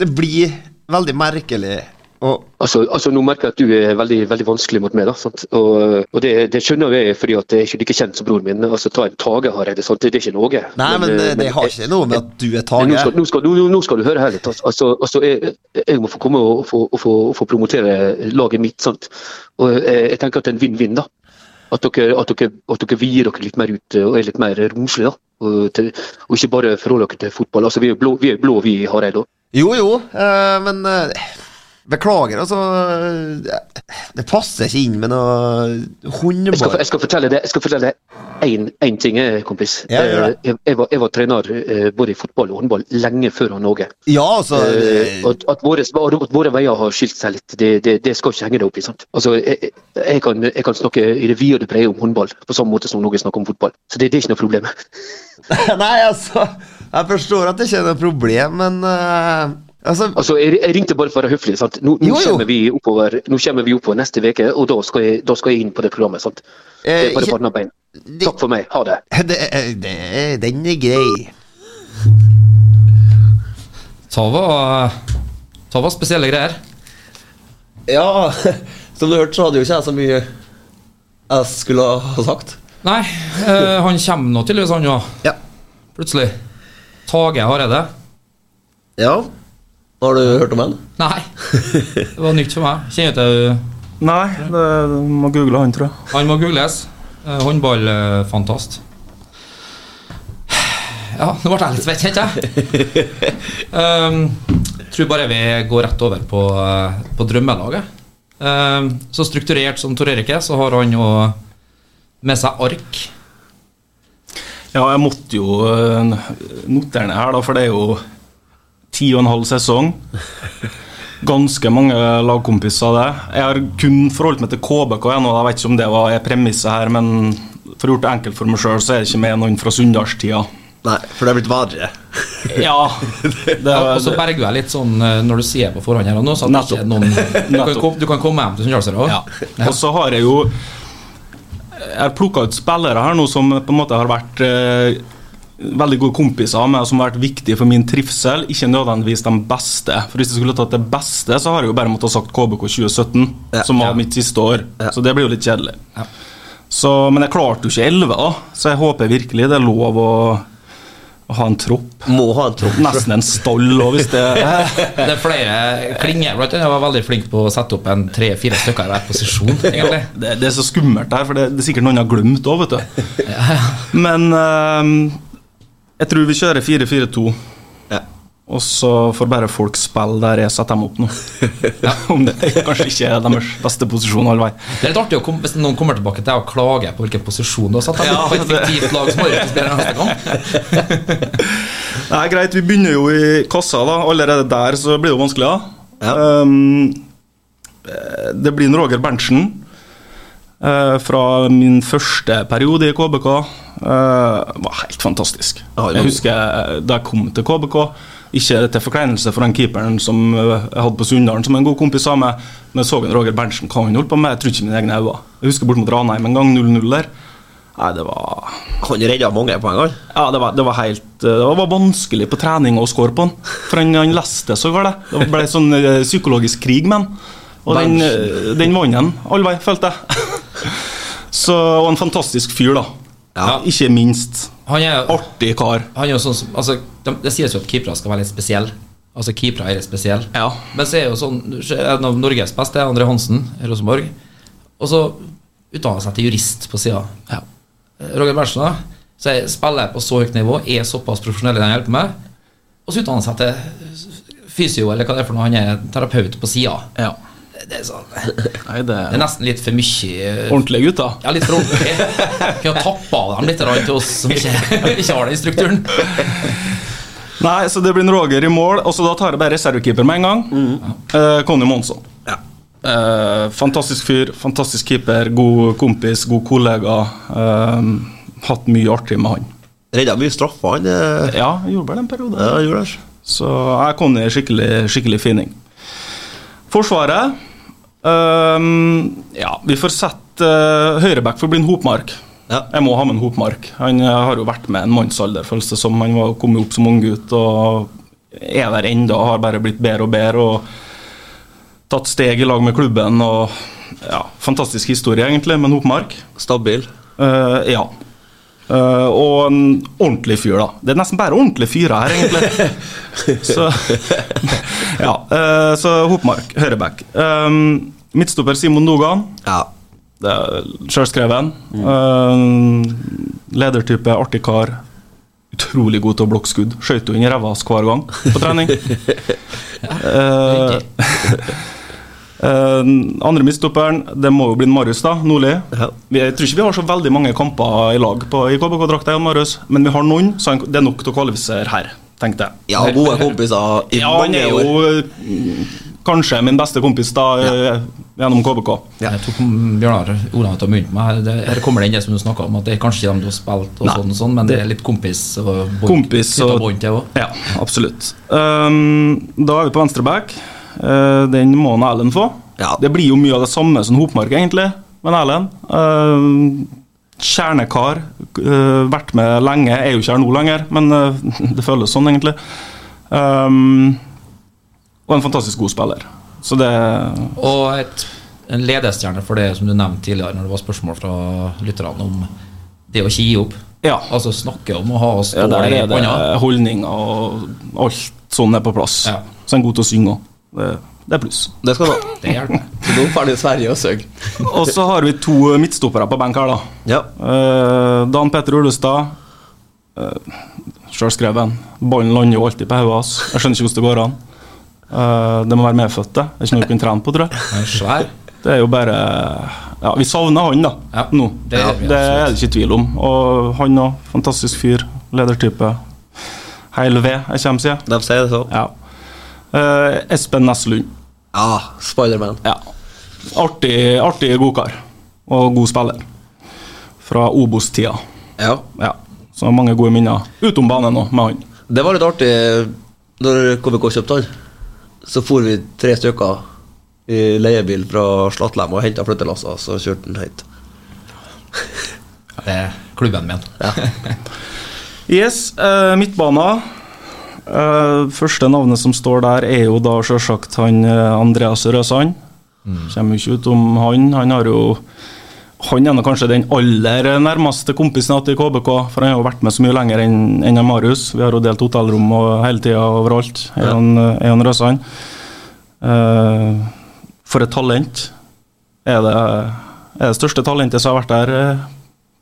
det blir veldig merkelig. Og Altså, altså Nå merker jeg at du er veldig veldig vanskelig mot meg. da, sant? Og, og det, det skjønner jeg fordi at jeg er ikke like kjent som broren min. altså Ta en Tage Hareide, det, det er ikke noe. Nei, men, men eh, det har ikke noe med at du er Tage. nå skal, nå, skal, nå, nå skal du høre her litt. altså. Altså, altså jeg, jeg må få komme og få, og få, og få promotere laget mitt. sant? Og jeg, jeg tenker at det er en vinn-vinn. da. At dere, at, dere, at dere vier dere litt mer ut eh, og er litt mer romslige. da. Og, til, og ikke bare forholder dere til fotball. altså Vi er blå, vi, er blå, vi Hareide. Jo, jo, eh, men eh, Beklager, altså. eh, Det passer ikke inn med noe Jeg skal, jeg skal fortelle deg jeg skal fortelle deg én, ting, eh, kompis. Ja, gjør. Eh, Jeg, jeg, var, jeg var trener både i fotball og håndball lenge før Norge. Ja, altså Eh, at, at, våre, at våre veier har skilt seg litt, det, det, det skal ikke henge deg opp i. sant? Altså, jeg, jeg, kan, jeg kan snakke i det vide og det brede om håndball, på samme måte som Norge snakker om fotball. Så det, det er ikke noe problem. Nei, altså Jeg forstår at det ikke er noe problem, men eh, Altså, Altså, jeg, jeg ringte bare for å være høflig. sant? Nå, nå, Jo, jo. Kommer vi oppover, nå kommer vi oppover neste uke, og da skal, jeg, da skal jeg inn på det programmet. sant? Det eh, er bare barna bein. Takk for meg. Ha det. det, er- det, er- Den er grei. Ta var, ta var spesielle greier. Ja, som du hørte, så hadde jo ikke jeg så mye jeg skulle ha sagt. Nei, øh, han kommer nå tydeligvis, han òg. Ja. Plutselig. Tage Hareide. ja. Har du hørt om han? Nei, det var nytt for meg. Kjenner til Nei, det må google han, tror jeg. Han må googles. Eh, Håndballfantast. Ja, nå ble jeg litt svett, kjente jeg. Um, tror bare vi går rett over på, eh, på drømmelaget. Um, så strukturert som Tor Erik er, så har han jo med seg ark. Ja, jeg måtte jo eh, notere ned her, da, for det er jo ti og en halv sesong. Ganske mange lagkompiser av det. Jeg har kun forholdt meg til KBK ennå. Jeg vet ikke om det var premisset her, men for å gjøre det enkelt for meg sjøl, så er det ikke med noen fra Sunndalstida. Nei, for det er blitt verre. Ja, det, Ja, og så berger berger jeg litt sånn eh, når du sier på forhånd her og nå, så at ikke noen du kan, du kan komme hjem til Sunndalsøra òg. Ja. Og så har jeg jo Jeg har plukka ut spillere her nå som på en måte har vært eh, veldig gode kompiser med, som har vært viktige for min trivsel. Ikke nødvendigvis de beste. For Hvis jeg skulle tatt det beste, så har jeg jo bare måttet ha sagt KBK 2017, Ja. som var Ja. mitt siste år. Ja. Så det blir jo litt kjedelig. Ja. Så, men jeg klarte jo ikke 11, da, så jeg håper virkelig det er lov å, å ha en tropp. Må ha en tropp. Nesten en stall òg, hvis det Det er flere Klinger blant annet var veldig flink på å sette opp en tre-fire stykker i hver posisjon. egentlig det, det er så skummelt der, for det, det er sikkert noen har glemt òg, vet du. Men eh, jeg tror vi kjører 4-4-2. Ja. Og så får bare folk spille der jeg setter dem opp nå. Om det kanskje ikke er deres beste posisjon all vei. Det er litt artig å kom, hvis noen kommer tilbake til deg og klager på hvilken posisjon du har satt dem Ja, på et fiktivt lag som neste gang. Nei, greit, vi begynner jo i kassa, da. Allerede der så blir det jo vanskelig, da. Ja. Um, det blir en Roger Berntsen fra min første periode i KBK. Uh, var helt fantastisk. Det Jeg husker eh, da jeg kom til KBK ikke til forkleinelse for den keeperen som eh, jeg hadde på Sunndalen, som en god kompis sa meg. Men jeg så en Roger Berntsen, hva han holdt på med, jeg trodde ikke mine egne øyne. Jeg husker bort mot Ranheim en gang, 0-0 der. Nei, det var Han redda mange på en gang? ja, det var, det var helt Det var vanskelig på trening å score på han. For han, han leste så galt. Det ble sånn eh, psykologisk krig med han. Og den, eh, den vant han all vei, følte jeg. Så, og en fantastisk fyr, da. Ja. Ikke minst. Han er, Artig kar. han er jo sånn altså, det, Det sies jo at keepere skal være litt spesielle. Altså Keepere er spesielle. Ja. Men så er jo sånn En av Norges beste er André Hansen i Rosenborg. Og så utdanner han seg til jurist på sida. Roger Berntsen spiller på så høyt nivå, er såpass profesjonell i det han hjelper med. Og så utdanner han seg til fysio, eller hva det er for noe. Han er terapeut på sida. Ja. Det, er sånn, Nei, det er er nesten litt for mye ordentlige gutter. Ja, litt for ordentlig. Kunne ha tappa dem litt til oss som ikke, ikke har i strukturen. Nei, så det blir en Roger i mål, og så da tar jeg bare reservekeeper med en gang. Eh, Conny Monsson. Ja. Eh, fantastisk fyr, fantastisk keeper, god kompis, god kollega. Eh, hatt mye artig med han. Redda mye straffer, han. eh. Ja, gjorde bare det en periode. Ja, gjorde det. Så jeg kom i skikkelig, skikkelig fining. Forsvaret ehm, Ja, vi får sette uh, høyreback for Blind Hopmark. Ja. Jeg må ha med en Hopmark. Han eh, har jo vært med en mannsalder, føles det som. Han var kommet opp som unggutt og er der ennå. Har bare blitt bedre og bedre. og Tatt steg i lag med klubben. og ja, Fantastisk historie, egentlig, med en Hopmark. Stabil. Uh, ja. Eh, og en ordentlig fyr, da. Det er nesten bare ordentlige fyrer her, egentlig. så ja. uh, så Hopmark, høyreback. Um, midtstopper Simon Nogan. Ja. Det er Sjølskreven. Eh, ledertype, artig kar. Utrolig god til å blokke skudd. Skøyt jo inn i ræva hver gang på trening. Eh, eh, andre midtstopperen, det må jo bli Marius da, Nordli. Ja. Jeg tror ikke vi har så veldig mange kamper i lag på, i KBK-drakta, Marius, men vi har noen, så han- det er nok til å kvalifisere her, tenkte jeg. ja, gode kompiser i Ja, han er jo mm, kanskje min beste kompis da, ja. gjennom KBK. Jeg tok Bjørnar ordene til å begynne med. meg her kommer det inn det som du snakka om, at det er kanskje ikke dem du har spilt, og sånn, og sånn, men det er litt kompis og bånd- Kompis og- bånd til òg. Ja, absolutt. Um, da er vi på venstreback. Uh, den må han Erlend få. Ja. Det blir jo mye av det samme som Hopmark, egentlig, men Erlend. Uh, kjernekar. Uh, vært med lenge. Er jo ikke her nå lenger, men det føles sånn, egentlig. Og en fantastisk god spiller. Så det Og et, en ledestjerne for det som du nevnte tidligere, når det var spørsmål fra lytterne om det å ikke gi opp. Ja. Altså snakke om å ha stål ja, i hånda. holdninger og alt sånn er på plass. Ja. Så er han god til å synge òg. Det, det er pluss. Det skal du ha. Det hjelper. Så nå ferdig i Sverige og søk. Og så har vi to midtstoppere på benk her, da. Ja. Uh, Dan Petter Ullestad. Uh, Sjølskreven. Ballen lander jo alltid på hodet hans. Jeg skjønner ikke hvordan det går an. Uh, det må være medfødt, det. Det er ikke noe du kan trene på, tror jeg. Det er svær. Det er jo bare Ja, vi savner han, da. Ja, nå. det ja, det er det ikke tvil om. Og han òg. Fantastisk fyr. Ledertype. Heil ved, jeg kommer sier. De sier det så. Ja. Eh, Espen Nesslund. Ja, Spiderman. Ja. Artig, artig godkar. Og god spiller. Fra Obos-tida. Ja. Ja. Så mange gode minner utom banen òg, med han. Det var litt artig når KBK kjøpte han. Så for vi tre stykker i leiebil fra Slattlem og henta flyttelasser, så kjørte han hit. Det er klubben min. Yes, uh, midtbana. Eh, første navnet som står der, er jo da selvsagt han eh, Andreas Røsand. Kommer jo ikke utom han. Han har jo han er kanskje den aller nærmeste kompisen jeg har hatt i KBK, for han har jo vært med så mye lenger enn en Marius. Vi har jo delt hotellrom og hele tida overalt. Er han, er han Røsand. Uh, for et talent. Er det, er det største talentet som har vært der?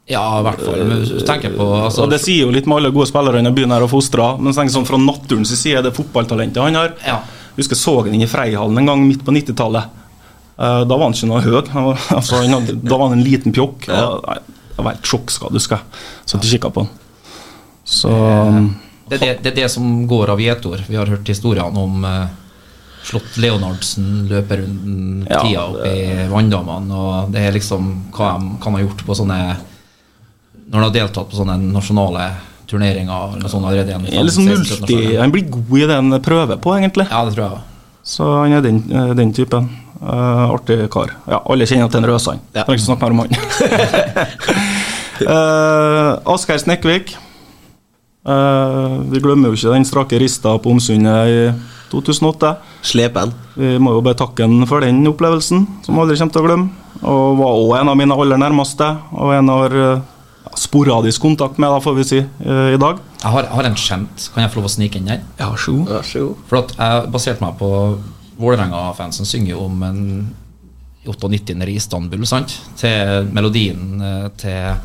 Eh? Ja, i hvert fall. Men Hvis du tenker på altså, og Det sier jo litt med alle gode spillere i byen her og fostra, men tenk sånn, fra naturens side det fotballtalentet han har. Ja. Jeg husker jeg så han inn i Freihallen en gang midt på 90-tallet. Eh, da var han ikke noe høy. Altså, han hadde, da var han en liten pjokk. Ja. Jeg var helt sjokkskadd, husker jeg. Satt og kikka på han. Så Det er det, det er det som går av gjetord. Vi har hørt historiene om eh, Slott Leonardsen løper rundt Ja, tida oppe i vanndammene, og det er liksom hva de kan ha gjort på sånne Når han har deltatt på sånne nasjonale turneringer eller noe sånt allerede igjen. er liksom multi Han blir god i det han prøver på, egentlig. Ja, det tror jeg. Så han er den, eh, den typen. Uh, artig kar. Ja, alle kjenner til en Røsand. Ja. Trenger ikke snakke mer om han. uh, Asgeir Snekkvik. Uh, vi glemmer jo ikke den strake rista på Omsundet i 2008. Slepen. Vi må jo bare takke han for den opplevelsen, som vi aldri kommer til å glemme. Og var òg en av mine aller nærmeste, og en av sporadisk kontakt med, da, får vi si, eh, i dag. Jeg har, har en kjent. Kan jeg få lov å snike inn der? Ja, så god. Vær. For at jeg baserte meg på Vålerenga-fansen synger jo om en 98 nede i Istanbul, sant? Til melodien eh, til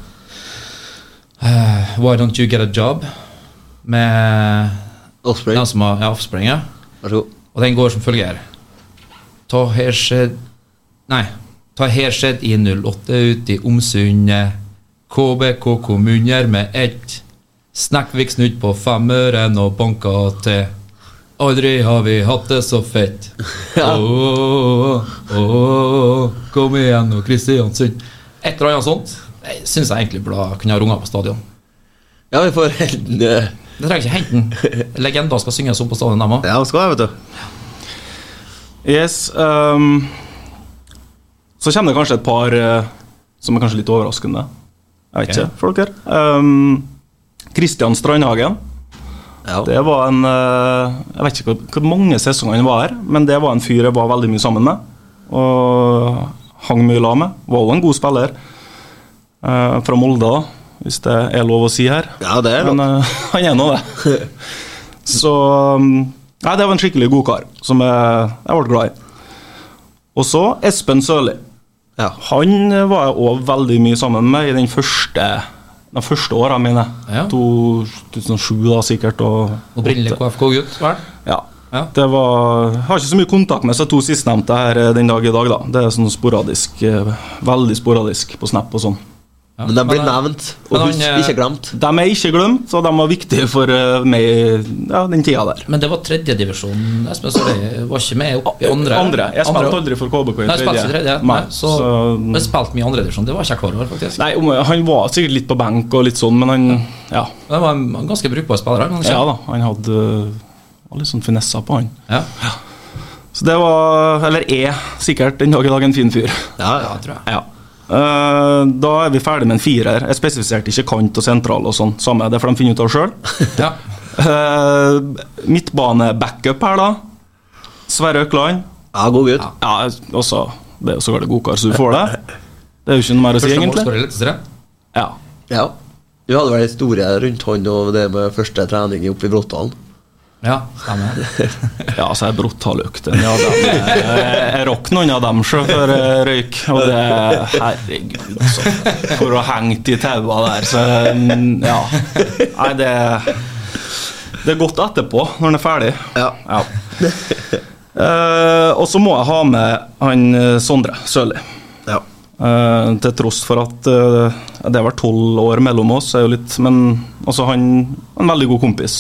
uh, Why Don't You Get A Job? Med Offspring. den som har ja, Offspring, ja. Og den går som følger. Ta her skjedd Nei. Ta her skjedd i 08 ute i Omsundet. KBK kommuner med ett. Snekkvik snudd på femmøren og banka til. Aldri har vi hatt det så fett. Åh, åh, kom igjen nå, Kristiansund. Et eller annet sånt. Det syns jeg egentlig burde kunne ha runga på stadion. Ja, vi får hente Det trenger ikke hente den. Legender skal synges opp på stadion, dem òg. Ja, skal jeg, vet du. Yes. Um, så kommer det kanskje et par eh, som er kanskje litt overraskende. Jeg vet ikke, dere. Um, Kristian Strandhagen. Ja. Det var en eh, Jeg vet ikke hvor, mange sesonger han var her, men det var en fyr jeg var veldig mye sammen med. Og hang mye lag med. Var også en god spiller. Uh, fra Molde, hvis det er lov å si her. Ja, det er Men lov. eh, han er nå det. Så um, Nei, det var en skikkelig god kar, som jeg, jeg ble glad i. Og så Espen Sørli. Ja. Han var jeg òg veldig mye sammen med i den første de første åra mine. Ja. 2007, da, sikkert. Og Opprinnelig KFK-gutt, vel? ja. Ja. Det var, jeg har ikke så mye kontakt med disse to sistnevnte her eh, den dag i dag. da Det er sånn sporadisk, eh, veldig sporadisk på Snap og sånn. Ja. Men de blir eh, nevnt, og han, husk, eh, ikke glemt. De er ikke glemt, og de var viktige for eh, meg ja, den tida der. Men det var tredjedivisjon. Espen Sørøy var ikke med opp i andre. Andre. Jeg spilte Andre- aldri for KBK i ikke tredje. Nei, så, så, jeg spilte mye andredivisjon. Det var ikke jeg klar over, faktisk. nei, han var sikkert litt på benk og litt sånn, men han Ja, Det var en ganske brukbar spiller. han, ja da, han hadde var litt sånn finesser på han. Ja. Så det var, eller er, sikkert den dag i dag en fin fyr. Ja, ja, ja. tror jeg. Ja. Eh, da er vi ferdig med en firer. Jeg spesifiserte ikke kant og sentral og sånn. Samme det for de finner ut av sjøl. Ja. Midtbane-backup her, da. Sverre Økland. ja, god gutt. Ja, også Det er jo så galt godkar, så du får det. Det er jo ikke noe mer å si, egentlig. Ja. Ja. Du hadde vel en historie rundt han og det med første trening oppe i Bråttalen? Ja, stemmer. Ja, så brutal økt. Ja, dem, jeg, rakk noen av dem sjøl før jeg røyk. Og det Herregud, altså. For å henge i taua der, så mm, Ja. Nei, det Det er godt etterpå, når den er ferdig. Ja. Eh, og så må jeg ha med han eh, Sondre Sørli. ja. Eh, til tross for at eh, det har vært tolv år mellom oss, er jo litt, men altså han en veldig god kompis.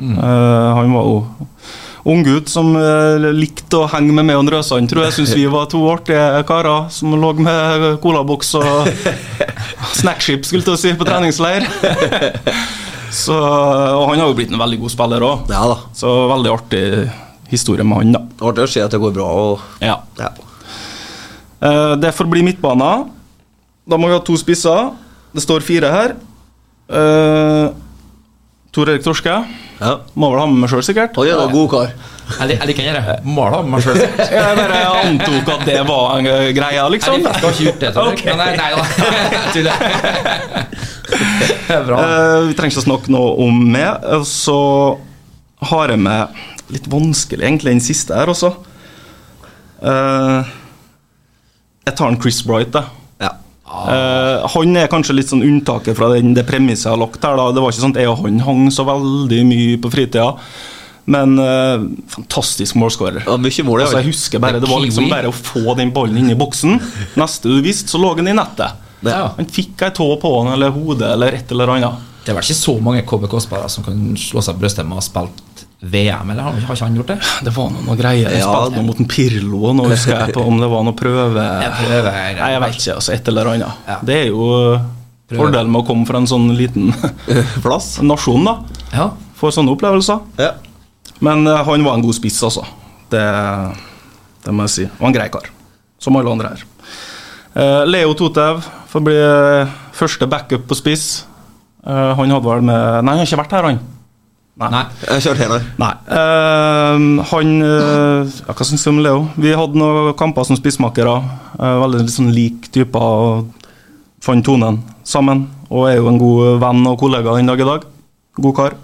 Eh, han var jo unggutt som eh, likte å henge med meg og Røsand, tror jeg. Syns vi var to artige karer som lå med colaboks og snackship skulle til å si, på treningsleir. Så, og han har jo blitt en veldig god spiller òg, ja da. så veldig artig historie med han, da. Artig å se at det går bra. Og, Ja. ja. Eh, Det får bli midtbane. Da må vi ha to spisser. Det står fire her. Uh, Tor Erik Torske. Ja. Må vel ha med meg sjøl, sikkert. Han er en god kar. Jeg, lik- jeg liker det. der ha med meg sjøl. Jeg bare antok at det var en greia, liksom. Jeg har ikke gjort det. Tror jeg. Men nei, nei da. Jeg tuller. Det er bra. Eh, vi trenger ikke å snakke noe om meg. Så har jeg med litt vanskelig, egentlig, den siste her også. Eh, jeg tar en Chris Bright, jeg. Eh, han er kanskje litt sånn unntaket fra den, det premisset jeg har lagt her. Da. Det var ikke sånn at jeg og han hang så veldig mye på fritida. Men uh, fantastisk målskårer. Ja, mye mål. Altså, jeg husker bare, Det var liksom bare å få den ballen inn i boksen. Neste du visste, så lå den i nettet. Ja. Han fikk ei tå på han, eller hodet, eller et eller annet. Det er vel ikke så mange KBK-spillere som kan slå seg på brystet med å ha spilt VM, eller har har ikke han gjort det? Det var noe, noe greier. Ja, noe mot en Pirlo, og nå husker jeg på om det var noe prøve... Jeg prøver, jeg- Nei, jeg vet ikke. altså Et eller annet. Ja. Det er jo prøver. fordelen med å komme fra en sånn liten Plass. nasjon, da. Ja. Får sånne opplevelser. Ja. Men uh, han var en god spiss, altså. Det, det må jeg si. Og en grei kar. Som alle andre her. Uh, Leo Totev får bli eh, første backup på spiss. Uh, han hadde vel med Nei, han har ikke vært her, han. Nei. Jeg kjørte her, da. Nei. Uh, han uh, ja, Hva syns du om Leo? Vi hadde noen kamper som spissmakere. Uh, veldig litt sånn lik typer. og Fant tonen sammen. Og er jo en god venn og kollega den dag i dag. God kar.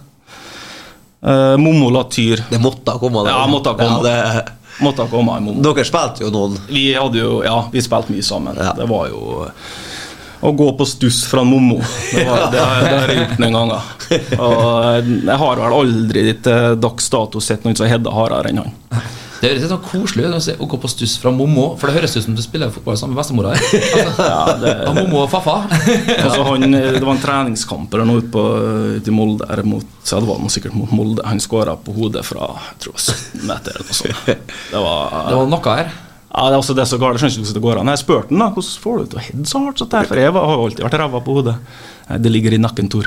Uh, Mommo Latyr. Det måtte ha kommet. det. Ja, måtte ha kommet. Ja, det, Måtte ha kommet dere spilte jo noen Vi hadde jo, ja, vi spilte mye sammen. Ja. Det var jo å gå på stuss fra Mommo. Det, var, det, det har jeg gjort noen ganger. Og jeg har vel aldri til dags dato sett noen som hedda hardere enn han. Det høres litt sånn koselig ut å gå på stuss fra Mommo, for det høres ut som du spiller fotball sammen med bestemora di. Altså, Ja, det, Mommo og Faffa. altså han, det var en treningskamp eller noe ute i Molde. Eller mot, så det var noe sikkert mot Molde. Han skåra på hodet fra jeg tror 17 meter eller noe sånt. Det var, Det var noe her. Ja, det er også det som går, jeg skjønner ikke hvordan det går an. Jeg spurte han da, hvordan får du til å heade så hardt Så det her? For jeg har alltid vært ræva på hodet. Nei, det ligger i nakken, Tor.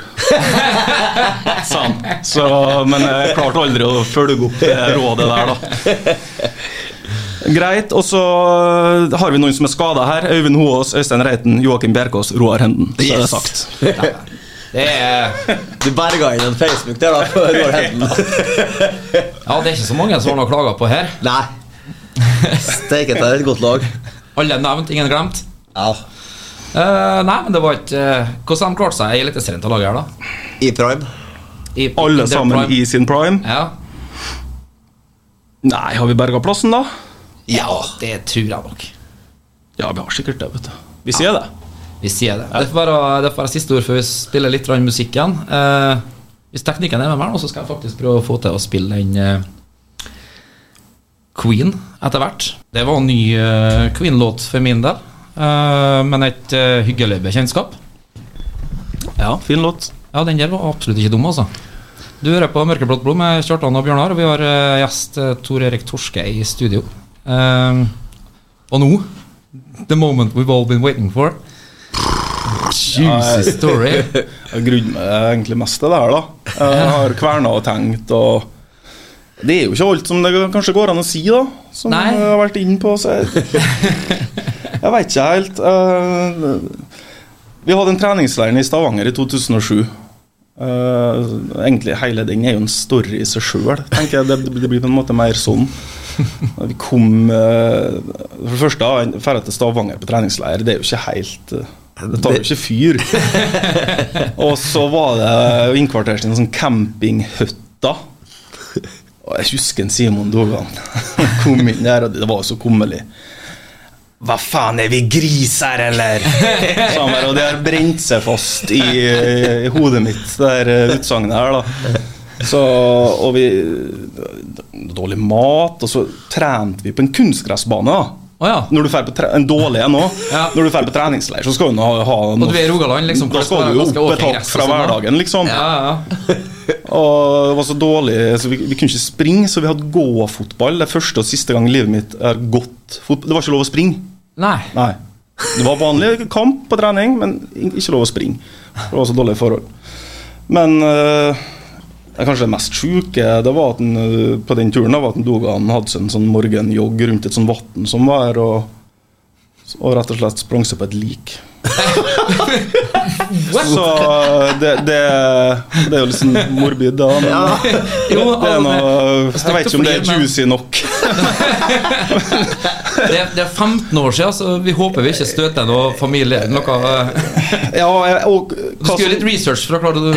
Sa han. Så, men jeg klarte aldri å følge opp det rådet der, da. Greit. Og så har vi noen som er skada her. Øyvind Hoaas, Øystein Reiten, Joakim Bjerkås, Roar Henden. Så er det Yes. sagt. Det er, Du berga inn en Facebook der, da. For Roar Henden. ja, det er ikke så mange som har noe å klage på her. Nei. Steiket er et godt lag. Alle nevnt, ingen glemt. Ja. Uh, nei, men det var ikke uh, Hvordan de klarte seg i Eliteserien til laget her, da? I prime. I, Alle sammen prime. i sin prime. Ja. Nei, har vi berga plassen, da? ja, det tror jeg nok. Ja, vi har sikkert det, vet du. Vi sier det. Vi sier det. Det får være, det får være siste ord før vi spiller litt grann musikk igjen. Eh, hvis teknikken er med meg nå, så skal jeg faktisk prøve å få til å spille den Queen etter hvert. Det var en ny uh, Queen-låt for min del, uh, men et uh, hyggelig bekjentskap. Ja, fin låt. Ja, den der var absolutt ikke dum, altså. Du hører på Mørkeblått blod med Kjartan og Bjørnar, og vi har gjest Tor Erik Torske i studio. Og nå The moment we've all been waiting for. Juicy story. Jeg grunner meg egentlig mest til det her, da. Jeg har kverna og tenkt, og Det er jo ikke alt som det kanskje går an å si, da. Som Nei. jeg har vært inne på. Så jeg, jeg veit ikke helt. Eh, vi hadde en treningsleir i Stavanger i 2007. Eh, egentlig hele den er jo en story i seg sjøl. Det, det blir på en måte mer sånn. Vi kom eh, For det første, dra til Stavanger på treningsleir, det er jo ikke helt Det tar jo ikke fyr. Og så var det innkvartert i en sånn campinghytte. Og jeg husker en Simon Dogan kom inn der, og det var så kummerlig. Hva faen, er vi griser, eller? Sa og det har brent seg fast i, i hodet mitt, det eh, utsagnet her, da. Så, og vi Dårlig mat, og så trente vi på en kunstgressbane, da. Å ja. Når du på tre en dårlig en òg. Ja. Når du drar på treningsleir, så skal du ha, ha er Rogaland, liksom. Da skal du jo opp et hakk fra hverdagen, liksom. Ja, ja. Og det var så dårlig, så vi, vi kunne ikke springe, så vi hadde gåfotball. Det er første og siste gang i livet mitt har gått fotball. Det var ikke lov å springe. Nei. Nei. Det var vanlig kamp på trening, men ikke lov å springe. Det var så dårlige forhold. Men eh, det er kanskje det mest sjuke det var at han, eh, på den turen da, var at han Dogan hadde seg en sånn morgenjogg rundt et sånt vann som var her, og, og rett og slett sprang seg på et lik. Så det, det, det er jo sånn morbid, da. Men Jo, det er noe, jeg vet ikke om det er juicy nok. det, det er 15 år siden, så vi håper vi ikke støter noe familie. Noe, Ja, og, og, du gjøre litt research for å klare det.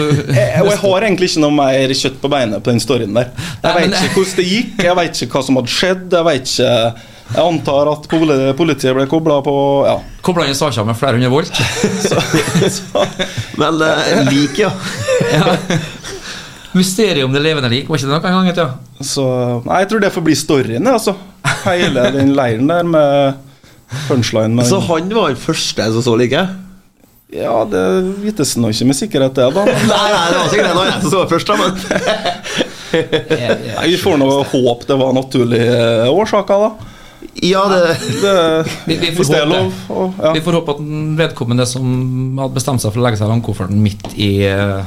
og jeg har egentlig ikke noe mer kjøtt på beinet på den storyen der. Jeg vet ikke hvordan det gikk, jeg vet ikke hva som hadde skjedd. Jeg vet ikke Jeg antar at politiet ble kobla på Ja. Kobla inn saker med flere hundre volt. Vel, eh, lik, ja. Mysteriet om det levende lik, var ikke det noe en gang? Ja. Så Nei, jeg tror det får bli storyen, altså. Hele den leiren der med punchline. Med Så han var den første som så like? Ja, det vites nå ikke med sikkerhet, det, da. Nei, nei, det var sikkert en annen som så først, da, men Nei, vi får nå håpe det var naturlige årsaker, da. Ja, det Det, Vi, vi, får det håpe lov. Og, ja. vi får håpe at den vedkommende som hadde bestemt seg for å legge seg i langkofferten midt i, eh,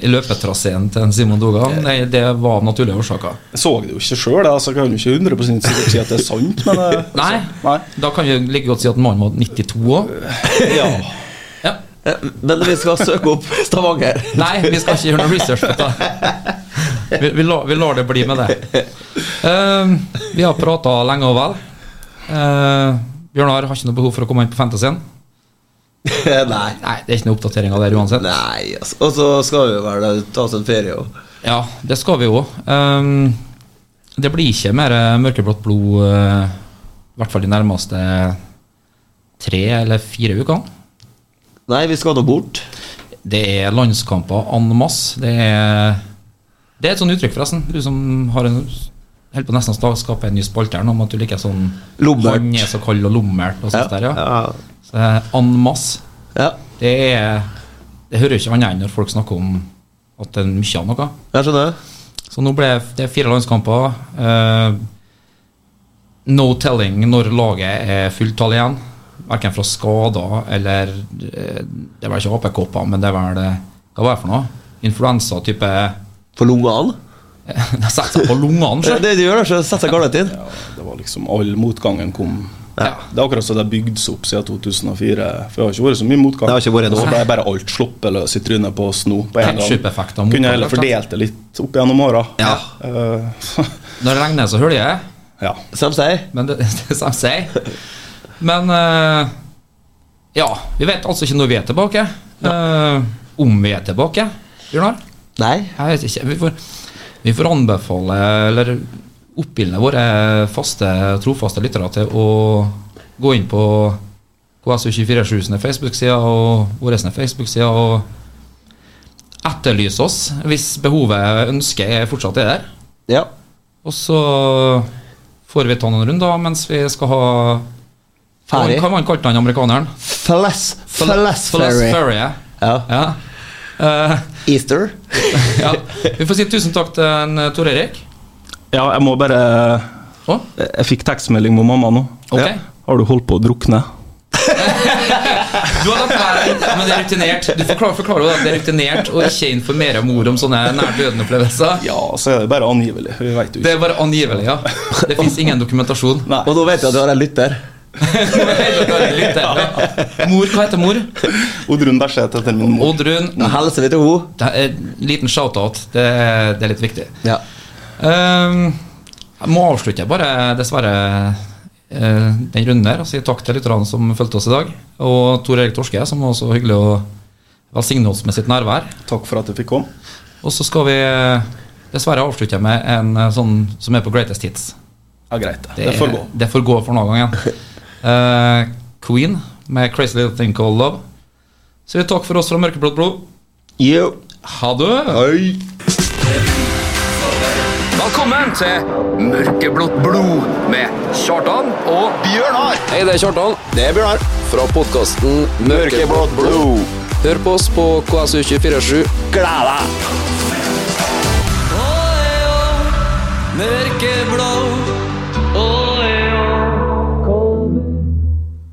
i løpetraseen til Simon Dogan, nei, det var av naturlige årsaker. Jeg så det jo ikke sjøl, altså, kan jo ikke 100 sikkert si at det er sant, men altså, Nei, nei. da kan vi like godt si at mannen var 92 òg. Ja. Ja. Eh, Men vi skal søke opp Stavanger. Nei, vi skal ikke gjøre noe research på dette. Vi, vi, lar, vi lar det bli med det. Uh, vi har prata lenge og vel. Uh, Bjørnar har ikke noe behov for å komme inn på Fantasyen. Nei. Nei, det er ikke noe oppdatering av det uansett. Nei, altså. Og så skal vi vel ta oss en ferie òg. Ja, det skal vi jo. Um, det blir ikke mer eh, mørkeblått blod, uh, i hvert fall de nærmeste tre eller fire ukene. Nei, vi skal nå bort. Det er landskamper en masse. Det er, det er et sånt uttrykk, forresten. Du som har en Holder på nesten å skape en ny spalte her nå om at du liker sånn Lommert. Han er så kald og lommert og sånt der, ja. ja. Så det er en masse. ja. Det er Det hører ikke annet enn når folk snakker om at det er mye av noe. Jeg skjønner. Så nå ble det fire landskamper. Uh, no telling når laget er fulltall igjen. Verken fra skader eller eh, Det er vel ikke AP-kopper, men det er vel eh, Hva var det for noe? Influensa-type For lungene? De setter seg på lungene. Det, sjø. det gjør det, så sett deg garnet inn. Det var liksom All motgangen kom Ja. Det er akkurat så det har bygd seg opp siden 2004. For det har ikke vært så mye motgang. Det har ikke vært. Så ble bare alt sluppet løs i trynet på oss nå. På en gang. Kunne heller fordelt det litt opp gjennom åra. Ja. Uh, Når det regner, så hører jeg. ja. Som sier. Men det, det er som sier. Men uh, ja, vi vet altså ikke når vi er tilbake. Uh, om vi er tilbake, Bjørnar? Nei. Jeg vet ikke. Vi får, vi får anbefale, eller oppildne våre faste, trofaste lyttere til å gå inn på KSU247 sine Facebook-sider og våre sine Facebook-sider og etterlyse oss hvis behovet, ønsket, fortsatt er der. Ja. Og så får vi ta noen runder mens vi skal ha Ferry. Hva kalte han amerikaneren? Flass, Flass Ferry. Ferry. Ja. Ja. Eh, Easter. ja. Vi får si tusen takk til en, eh, Tor Erik. ja, jeg må bare Å, Jeg fikk tekstmelding med mamma nå. Okay. Ja. Har du holdt på å drukne? Du har latt være, men det er rutinert. Du forklarer, forklarer at det er rutinert å ikke informere mor om sånne nær døden-opplevelser. Ja, så er det bare angivelig. Vi vet jo Det er bare angivelig, ja. Det fins ingen dokumentasjon. Nei. Og nå vet jeg at du har en lytter. Mor, hva heter mor? Oddrun Berseth heter min mor. Oddrun. Hilser vi til henne. En liten shout-out. Det, det er litt viktig. Ja. Um, jeg må avslutte bare, dessverre, uh, den runden der og si takk til lytterne som fulgte oss i dag. Og Tor Erik Torske, som var så hyggelig å velsigne oss med sitt nærvær. Takk for at du fikk komme. Og så skal vi eh, dessverre avslutte med en eh, sånn som er på greatest hits. Ja, greit. Det, det får gå. Det får gå for noen gangen. Eh, Queen med 'Crazy Little Thing Called Love'. Så takk for oss fra Mørkeblått blod. Yo. Ha det! Hei. Velkommen til Mørkeblått blod med Kjartan og Bjørnar. Hei, det er Kjartan Det er Bjørnar. fra podkasten Mørkeblått blod. Hør på oss på KSU247. Gled deg. Mørkeblå